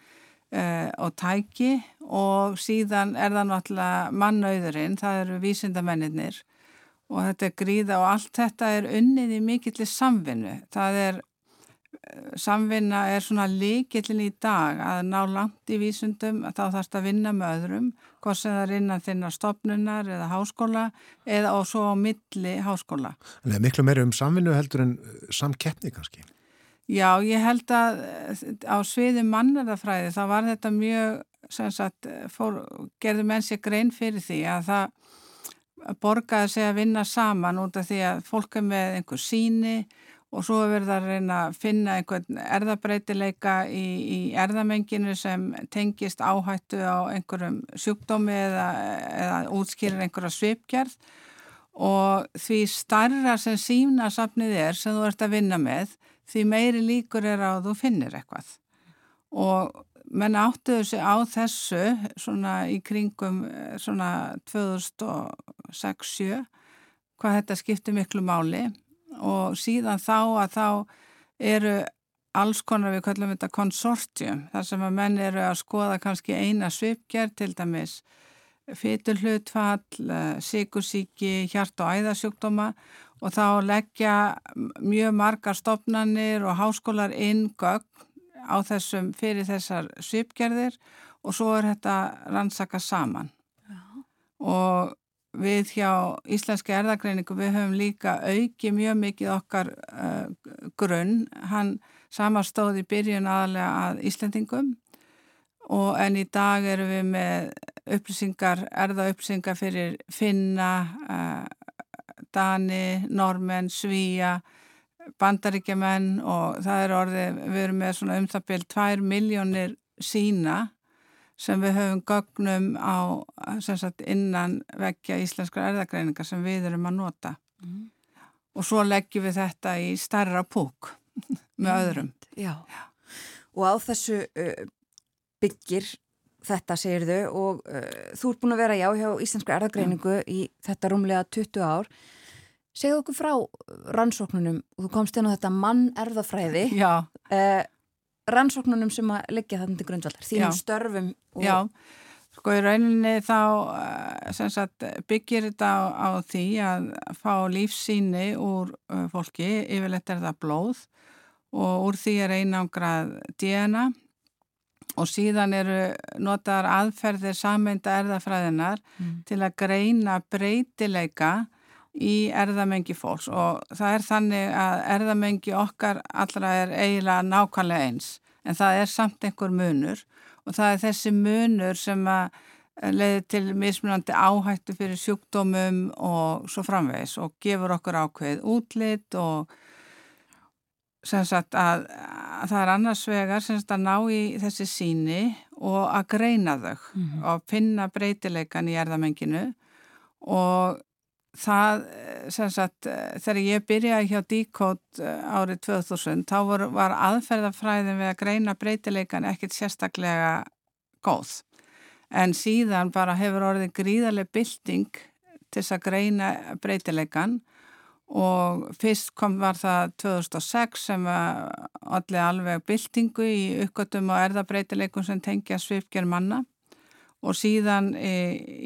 uh, og tæki og síðan er það náttúrulega mannauðurinn, það eru vísindamennir og þetta er gríða og allt þetta er unnið í mikillir samvinnu. Það er, eh, samvinna er svona líkillin í dag að ná langt í vísundum að þá þarfst að vinna með öðrum, hvort sem það er innan þinnar stopnunar eða háskóla eða og svo á milli háskóla. En það er miklu meira um samvinnu heldur en eh, samkeppni kannski? Já, ég held að á sviði mannarðafræði þá var þetta mjög, sem sagt, fór, gerði menn sér grein fyrir því að það borgaði sig að vinna saman út af því að fólk er með einhver síni og svo verður það að reyna að finna einhvern erðabreitileika í, í erðamenginu sem tengist áhættu á einhverjum sjúkdómi eða, eða útskýrir einhverja svipgerð. Og því starra sem sína safnið er sem þú ert að vinna með því meiri líkur er að þú finnir eitthvað. Og menn áttuðu sig á þessu svona í kringum eh, svona 2006-07 hvað þetta skiptir miklu máli og síðan þá að þá eru alls konar við kallum þetta konsortium þar sem að menn eru að skoða kannski eina svipgerð til dæmis fyturhlutfall, eh, sikursíki, hjart- og æðasjúkdóma og þá leggja mjög margar stopnannir og háskólar inn gögn á þessum fyrir þessar svipgerðir og svo er þetta rannsaka saman Já. og við hjá Íslenski erðagreiningu við höfum líka auki mjög mikið okkar uh, grunn, hann samastóði byrjun aðalega að Íslendingum og en í dag erum við með upplýsingar, erða upplýsingar fyrir finna, uh, Dani, Normen, Svíja, bandaríkjaman og það er orðið, við erum með svona um það byrjum 2 miljónir sína sem við höfum gögnum á sagt, innan vekkja íslenskra erðagreiningar sem við erum að nota. Mm. Og svo leggjum við þetta í starra púk með öðrum. Já, og á þessu uh, byggir þetta segir þau og uh, þú ert búin að vera já hjá íslenskra erðagreiningu ja. í þetta rúmlega 20 ár. Segðu okkur frá rannsóknunum og þú komst inn á þetta mann erðafræði uh, rannsóknunum sem að leggja þetta til grundvaldar, þínum störfum og... Já, sko í rauninni þá uh, sagt, byggir þetta á, á því að fá lífsíni úr uh, fólki, yfirleitt er það blóð og úr því er einangrað DNA og síðan eru notaðar aðferðir sammeinda erðafræðinar mm. til að greina breytileika í erðamengi fólks og það er þannig að erðamengi okkar allra er eiginlega nákvæmlega eins en það er samt einhver munur og það er þessi munur sem að leiði til mismunandi áhættu fyrir sjúkdómum og svo framvegs og gefur okkur ákveð útlitt og sem sagt að, að það er annars vegar sem sagt að ná í þessi síni og að greina þau mm -hmm. og finna breytileikan í erðamenginu og það, sagt, þegar ég byrjaði hjá Decode árið 2000, þá var, var aðferðafræðin við að greina breytileikan ekkit sérstaklega góð. En síðan bara hefur orðið gríðarlega bylting til þess að greina breytileikan og fyrst kom var það 2006 sem allir alveg byltingu í uppgötum og erðabreitileikum sem tengja svipger manna og síðan í,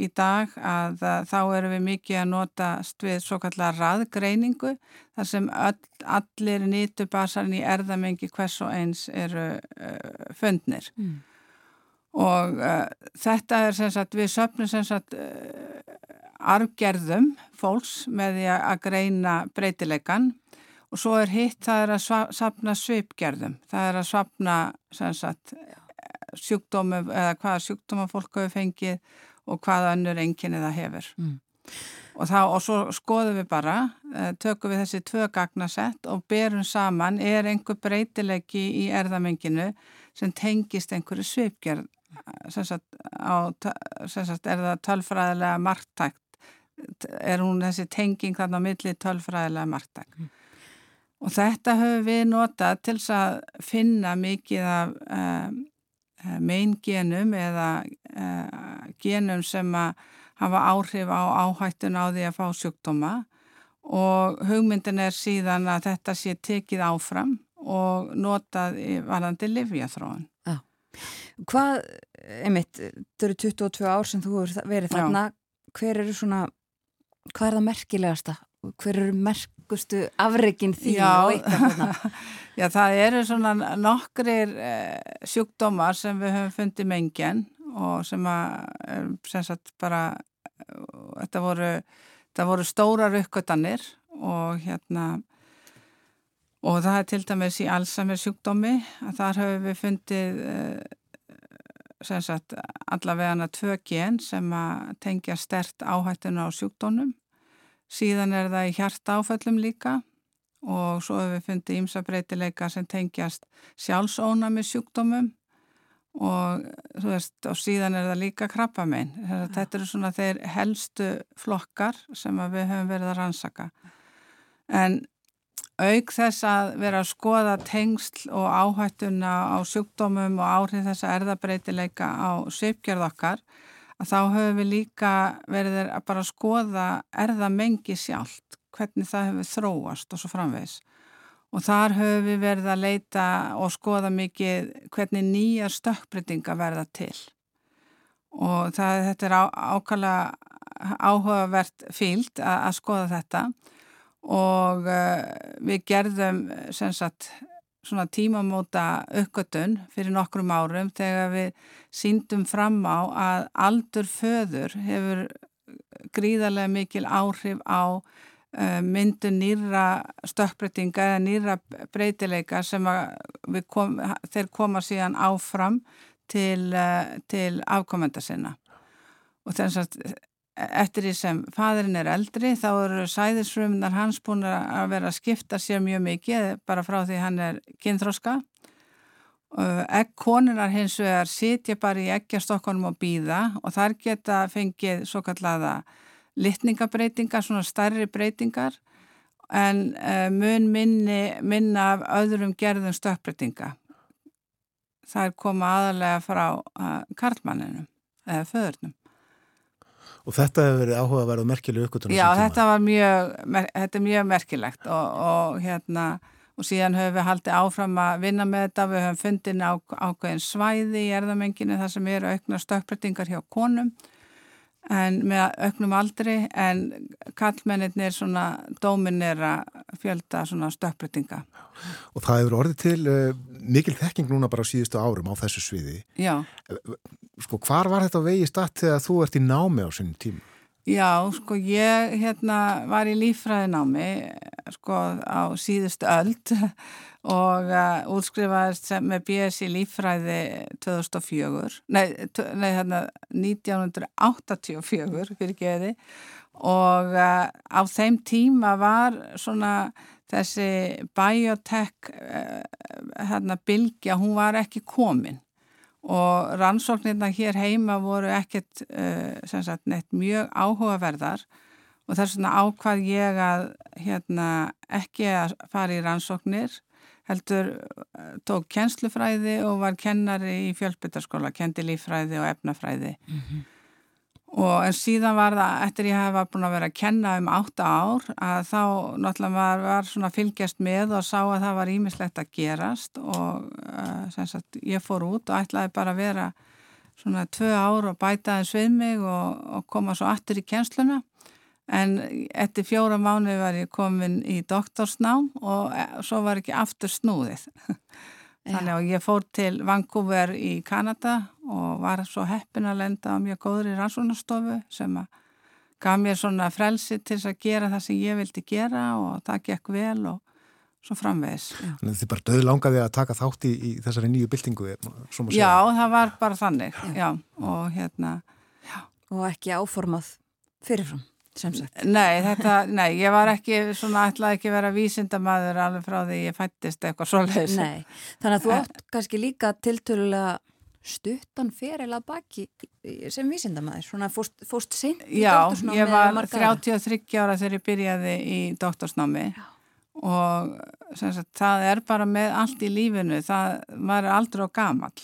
í dag að, þá erum við mikið að nota við svo kallar raðgreiningu þar sem öll, allir nýtubasarinn í erðamengi hvers og eins eru uh, fundnir. Mm. og uh, þetta er sem sagt við söpnum sem sagt uh, arfgerðum fólks með því að greina breytileikan og svo er hitt það er að sapna svipgerðum, það er að sapna sagt, sjúkdómum eða hvaða sjúkdóma fólk hefur fengið og hvaða önnur enginni það hefur. Mm. Og, þá, og svo skoðum við bara, eh, tökum við þessi tvö gagnasett og berum saman er einhver breytileiki í erðamenginu sem tengist einhverju svipgerð, sem sagt, á, sem sagt er það tölfræðilega margtækt er hún þessi tenging þarna á milli tölfræðilega margtæk. Mm. Og þetta höfum við notað til að finna mikið af um, meingenum eða uh, genum sem að hafa áhrif á áhættun á því að fá sjúkdóma og hugmyndin er síðan að þetta sé tekið áfram og notað varandi livjathróun. Ja. Hvað, einmitt, þau eru 22 ár sem þú verið þarna, Já. hver eru svona hvað er það merkilegasta? Hver eru merkustu afreikin því og eitthvað þarna? Já, það eru svona nokkrir eh, sjúkdómar sem við höfum fundið mengjan og sem að, sem sagt bara, þetta voru, voru stórar uppgötanir og hérna, og það er til dæmis í Alzheimer sjúkdómi að þar höfum við fundið eh, sem sagt allavegana tvö gen sem að tengja stert áhættuna á sjúkdónum. Síðan er það í hjarta áföllum líka og svo hefur við fundið ímsabreitileika sem tengjast sjálfsónami sjúkdómum og, veist, og síðan er það líka krabbamein. Þetta eru svona þeir helstu flokkar sem við höfum verið að rannsaka. En auk þess að vera að skoða tengsl og áhættuna á sjúkdómum og áhrif þess að erðabreitileika á söpgjörð okkar að þá höfum við líka verið að bara skoða erðamengi sjálft, hvernig það hefur þróast og svo framvegs. Og þar höfum við verið að leita og skoða mikið hvernig nýja stökkbreytinga verða til. Og það, þetta er á, ákala áhugavert fíld að, að skoða þetta og uh, við gerðum sagt, svona tímamóta uppgötun fyrir nokkrum árum þegar við síndum fram á að aldur föður hefur gríðarlega mikil áhrif á myndu nýra stökkbreytinga eða nýra breytileika sem kom, þeir koma síðan áfram til, uh, til afkomenda sinna. Og þess að eftir því sem fadrin er eldri þá eru sæðisfrumunar hans búin að vera að skipta sér mjög mikið bara frá því hann er kynþróska Eggkonunar hins vegar sitja bara í eggjastokkonum og býða og þar geta fengið svo kallaða litningabreitingar, svona starri breytingar en uh, mun minni, minna af öðrum gerðum stökkbreytinga. Það er koma aðalega frá uh, karlmanninu eða föðurnum. Og þetta hefur verið áhuga að vera merkileg uppgötunum? Já, þetta mjög, þetta er mjög merkilegt og, og hérna, og síðan höfum við haldið áfram að vinna með þetta, við höfum fundin á, ákveðin svæði í erðamenginu þar sem eru aukna stökkbreytingar hjá konum en með auknum aldri en kallmennir svona dóminera fjölda svona stökkbreytinga. Og það hefur orðið til uh, mikil þekking núna bara á síðustu árum á þessu sviði. Já. Sko hvar var þetta vegi statt þegar þú ert í námi á sínum tíma? Já, sko ég hérna var í lífræði námi sko á síðustu öld og uh, útskrifaðist með BS í lífræði 2004, nei, nei hérna 1984 fyrir geði og uh, á þeim tíma var svona þessi biotech uh, hérna bilgja, hún var ekki komin og rannsóknirna hér heima voru ekkert sagt, neitt mjög áhugaverðar og þess vegna ákvað ég að hérna, ekki að fara í rannsóknir heldur eh, tók kjenslufræði og var kennari í fjölbyttarskóla, kendi líffræði og efnafræði mm -hmm. Og en síðan var það, eftir ég hefa búin að vera að kenna um átta ár að þá náttúrulega var, var svona fylgjast með og sá að það var ímislegt að gerast og uh, sagt, ég fór út og ætlaði bara að vera svona tvö ár og bæta þess við mig og, og koma svo aftur í kjensluna en eftir fjóra mánu var ég komin í doktorsnám og e, svo var ekki aftur snúðið þannig að ég fór til Vancouver í Kanada og var svo heppin að lenda á mjög góður í rannsónastofu sem að gaf mér svona frelsi til að gera það sem ég vildi gera og það gekk vel og svo framvegis. Þannig að þið bara döð langaði að taka þátt í, í þessari nýju byltingu? Já, það var bara þannig, já, já og hérna, já. Og ekki áformað fyrirfram? Nei, þetta, nei, ég var ekki svona, ætlaði ekki vera vísindamæður alveg frá því ég fættist eitthvað svoleiðis. Nei, þannig að þú átt kannski líka tiltölulega stuttan feril að baki sem vísindamæður, svona fóst, fóst sinn í doktorsnámi? Já, ég var 33 ára þegar ég byrjaði í doktorsnámi Já. og sagt, það er bara með allt í lífinu, það var aldrei á gamal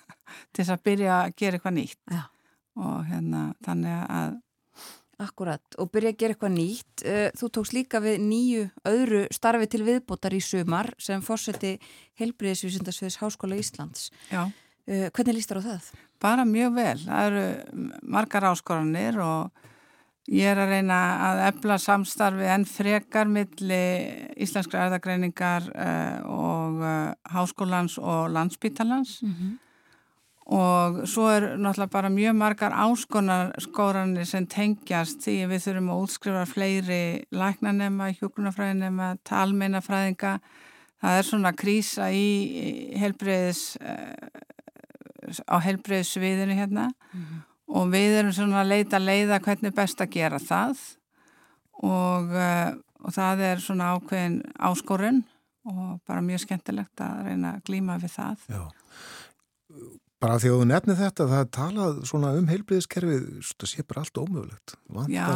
til þess að byrja að gera eitthvað nýtt Já. og hérna þannig að Akkurat, og byrja að gera eitthvað nýtt. Eh, þú tókst líka við nýju öðru starfi til viðbótar í sumar sem fórseti helbriðisvísindasviðs Háskóla Íslands. Já. Eh, hvernig líst þér á það? Bara mjög vel. Það eru margar áskoranir og ég er að reyna að efla samstarfi en frekar milli Íslenskra erðagreiningar eh, og Háskólans og Landsbítalans. Mm og svo er náttúrulega bara mjög margar áskoranir sem tengjast því við þurfum að útskrifa fleiri læknanema, hjókunarfræðinema, talmeinafræðinga. Það er svona krísa í helbreyðis eh, á helbreyðsviðinu hérna. Mm -hmm. og við erum svona að leita leiða hvernig best að gera það. Og, eh, og það er svona ákveðin áskorun og bara mjög skemmtilegt að reyna að glíma við það. Já Bara því að þú nefnir þetta, það er talað svona um heilbriðiskerfið, það sé bara allt ómögulegt. Já,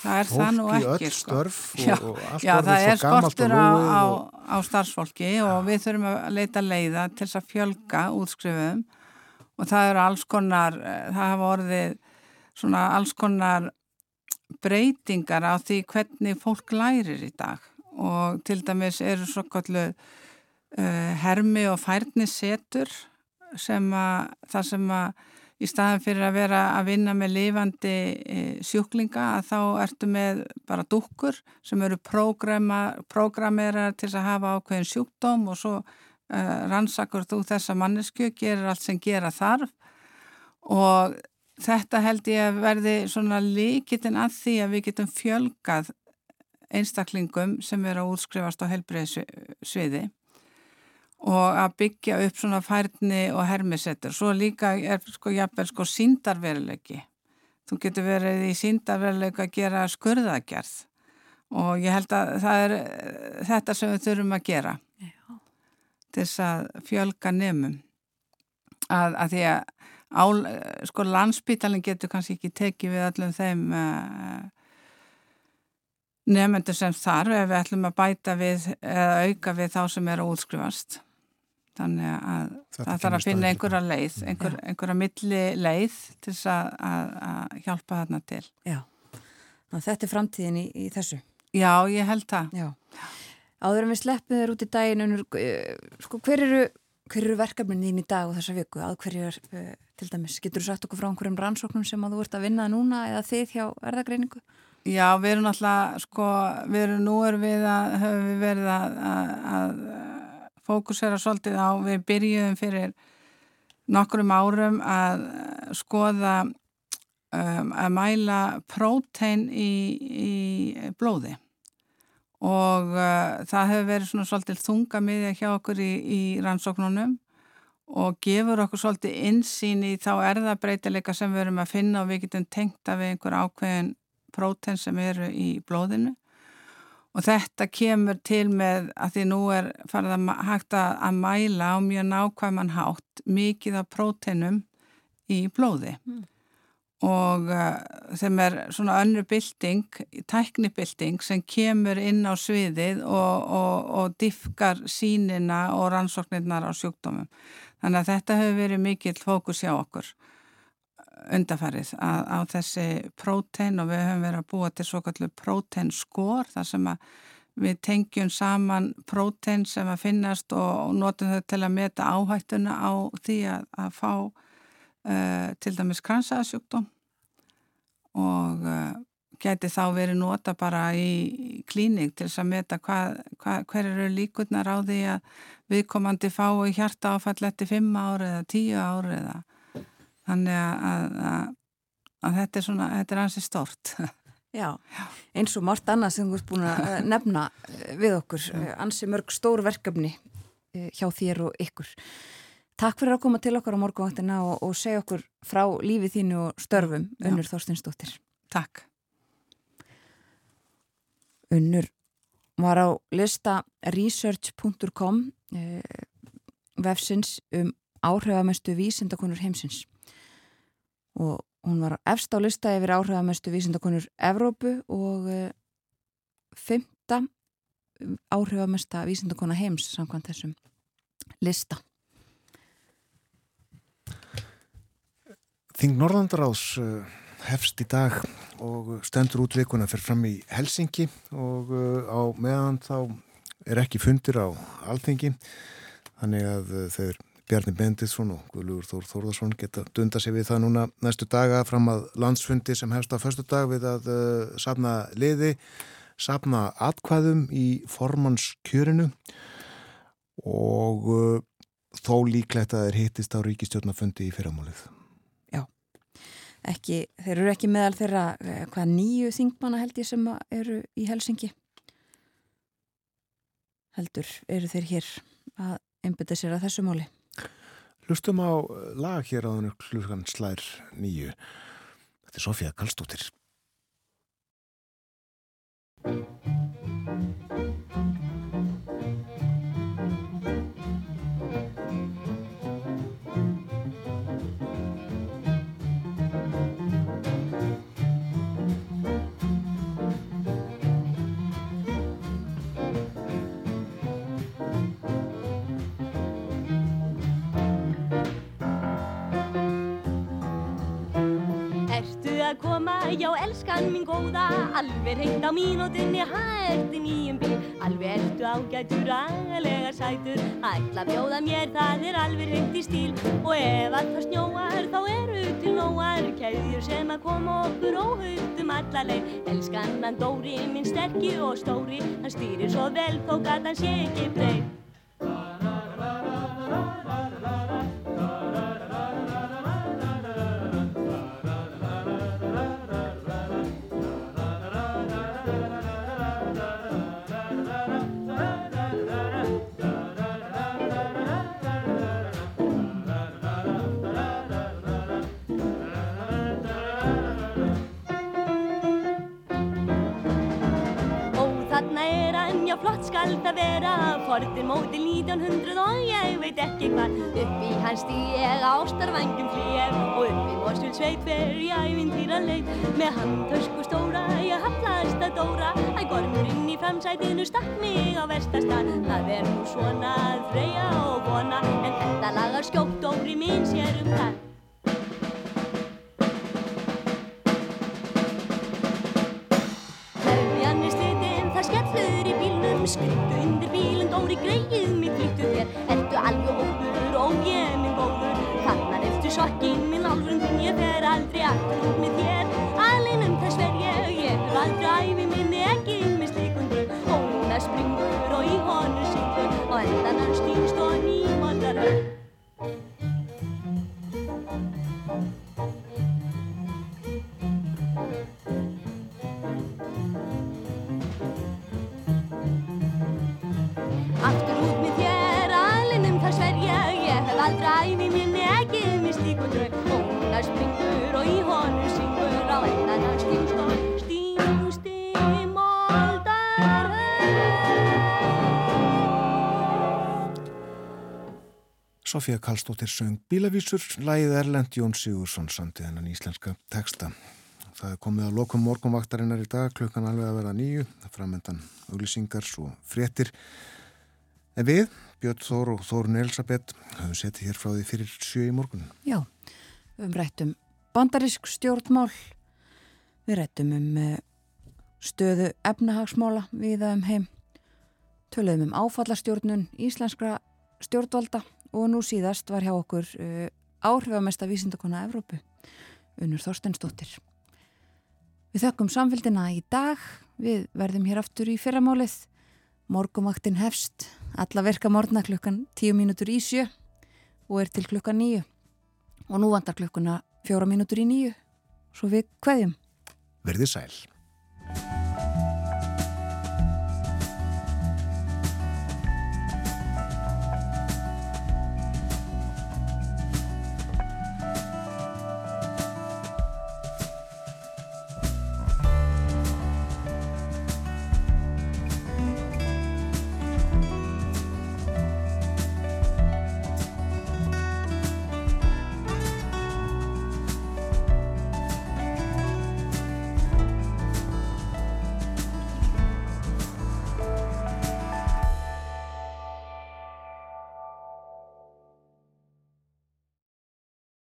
það er það nú ekki. Fólk í öll sko. störf og, já, og allt já, orðið svo gammalt og lúið. Já, það er skortur á, á starfsfólki já. og við þurfum að leita leiða til þess að fjölga útskrifum og það eru alls konar, það hafa orðið svona alls konar breytingar á því hvernig fólk lærir í dag og til dæmis eru svo kallu uh, hermi og færnisetur sem að það sem að í staðan fyrir að vera að vinna með lifandi e, sjúklinga að þá ertu með bara dúkkur sem eru prógramerar til að hafa ákveðin sjúkdóm og svo uh, rannsakur þú þessa mannesku, gerir allt sem gera þarf. Og þetta held ég að verði svona líkitinn að því að við getum fjölgað einstaklingum sem eru að útskrifast á helbreyðsviði og að byggja upp svona færni og hermisettur. Svo líka er sko jafnvel sko síndarveruleiki. Þú getur verið í síndarveruleika að gera skurðagerð og ég held að það er þetta sem við þurfum að gera Já. til þess að fjölga nefnum. Að, að því að á, sko landsbítalinn getur kannski ekki tekið við öllum þeim uh, nefnendur sem þarf ef við ætlum að bæta við eða auka við þá sem eru útskrifast þannig að það þarf að finna einhverja leið, einhver, einhverja milli leið til þess að, að, að hjálpa þarna til. Já, þetta er framtíðin í, í þessu. Já, ég held það. Já. Áður en við sleppum þér út í daginn, unur, eh, sko hver eru, hver eru verkefnin þín í dag og þessa viku? Að hverju er, uh, til dæmis, getur þú sagt okkur frá einhverjum rannsóknum sem að þú ert að vinna núna eða þið hjá erðagreiningu? Já, við erum alltaf, sko, við erum nú er við að, höfum við verið að, að fókusera svolítið á, við byrjuðum fyrir nokkrum árum að skoða um, að mæla prótein í, í blóði. Og uh, það hefur verið svona svolítið þunga miðja hjá okkur í, í rannsóknunum og gefur okkur svolítið insýn í þá erðabreitileika sem við erum að finna og við getum tengt af einhver ákveðin prótein sem eru í blóðinu Og þetta kemur til með að því nú er farið að hægt að mæla á mjög nákvæman hátt mikið af prótenum í blóði. Mm. og uh, þeim er svona önru bylting, tæknibylting sem kemur inn á sviðið og, og, og diffkar sínina og rannsóknirnar á sjúkdómum. Þannig að þetta hefur verið mikill fókus hjá okkur undafarið á þessi prótein og við höfum verið að búa til svo kallu próteinskór þar sem að við tengjum saman prótein sem að finnast og notum þau til að meta áhættuna á því að, að fá uh, til dæmis kransaðsjúkdóm og uh, geti þá verið nota bara í klíning til þess að meta hvað, hvað, hver eru líkurnar á því að viðkomandi fái hjarta áfall eftir 5 ári eða 10 ári eða þannig að, að, að þetta er svona, þetta er ansi stort Já, eins og margt annað sem þú ert búin að nefna eh, við okkur, eh, ansi mörg stór verkefni eh, hjá þér og ykkur. Takk fyrir að koma til okkar á morgunvaktina og, og segja okkur frá lífið þínu og störfum, Unnur Þorstinsdóttir. Takk. Unnur var á lista research.com vefsins um áhrifamestu vísindakonur heimsins og Hún var efst á lista yfir áhrifamestu vísindakonur Evrópu og uh, fymta áhrifamesta vísindakona heims samkvæmt þessum lista. Þing Norðandaráðs uh, hefst í dag og stendur út vikuna fyrir fram í Helsingi og uh, á meðan þá er ekki fundir á alþingi þannig að þeir Bjarni Benditsson og Guðlugur Þór Þórðarsson geta dunda sig við það núna næstu daga fram að landsfundi sem hefst á förstu dag við að uh, sapna liði, sapna atkvæðum í formannskjörinu og uh, þó líklegt að þeir hittist á ríkistjórnafundi í fyrramálið. Já, ekki, þeir eru ekki meðal þeirra eh, hvað nýju þingmanna held ég sem eru í Helsingi. Heldur eru þeir hér að einbita sér að þessu móli. Hlustum á lag hér á þannig hluskan slær nýju. Þetta er Sofía Kallstóttir. Að koma, já elskan mín góða Alveg reynd á mínútinni hætti nýjum bíl. Alveg ertu ágætur, aðlega sætur. Ætla bjóða mér, það er alveg reynd í stíl. Og ef að það snjóar, þá eru til nóar. Kæðjur sem að koma okkur óhugtum allarleið Elskannan Dóri, minn sterkir og stóri Hann stýrir svo vel, þó gæt hann sé ekki breyð skal það vera. Forðin mótil 1900 og ég veit ekki hvað. Upp í hans stíg ég ástarvangjum flýjar Og upp í Mosul sveit fer ég ævintýra leið Með handtösku stóra ég haflaðist að dóra. Æ gormurinn í framsætinu stakk mig á verstasta Það er nú svona að freyja og vona En þetta lagar skjótt óri mín sér um það Skryttu undir bílinn, Dóri, greið mig, flýttu þér. Ertu alveg óbúður og ég minn góður? Þannig eftir sokkinn minn álfrun þinn Ég fer aldrei aftur Sofía Kallstóttir söng Bílavísur, lægið Erlend Jón Sigursson samtið hennan íslenska texta. Það er komið að lokum morgunvaktarinnar í dag, klukkan alveg að vera nýju, framöndan auglýsingar svo fréttir. En við, Björn Þór og Þórun Elisabeth, höfum setið hér frá því fyrir sjö í morgun. Já, við rættum bandarísk stjórnmál, við rættum um eh, stöðu efnahagsmála við um heim, töluðum um áfallastjórnun íslenskra stjórnvalda og nú síðast var hjá okkur uh, áhrifamesta vísindakona Evrópu, Unnur Þorstensdóttir. Við þökkum samfélgina í dag, við verðum hér aftur í fyrramálið, morgumaktin hefst, alla verka morgna klukkan 10 mínútur í sjö og er til klukkan 9 og nú vandar klukkuna 4 mínútur í 9, svo við hveðjum. Verðið sæl.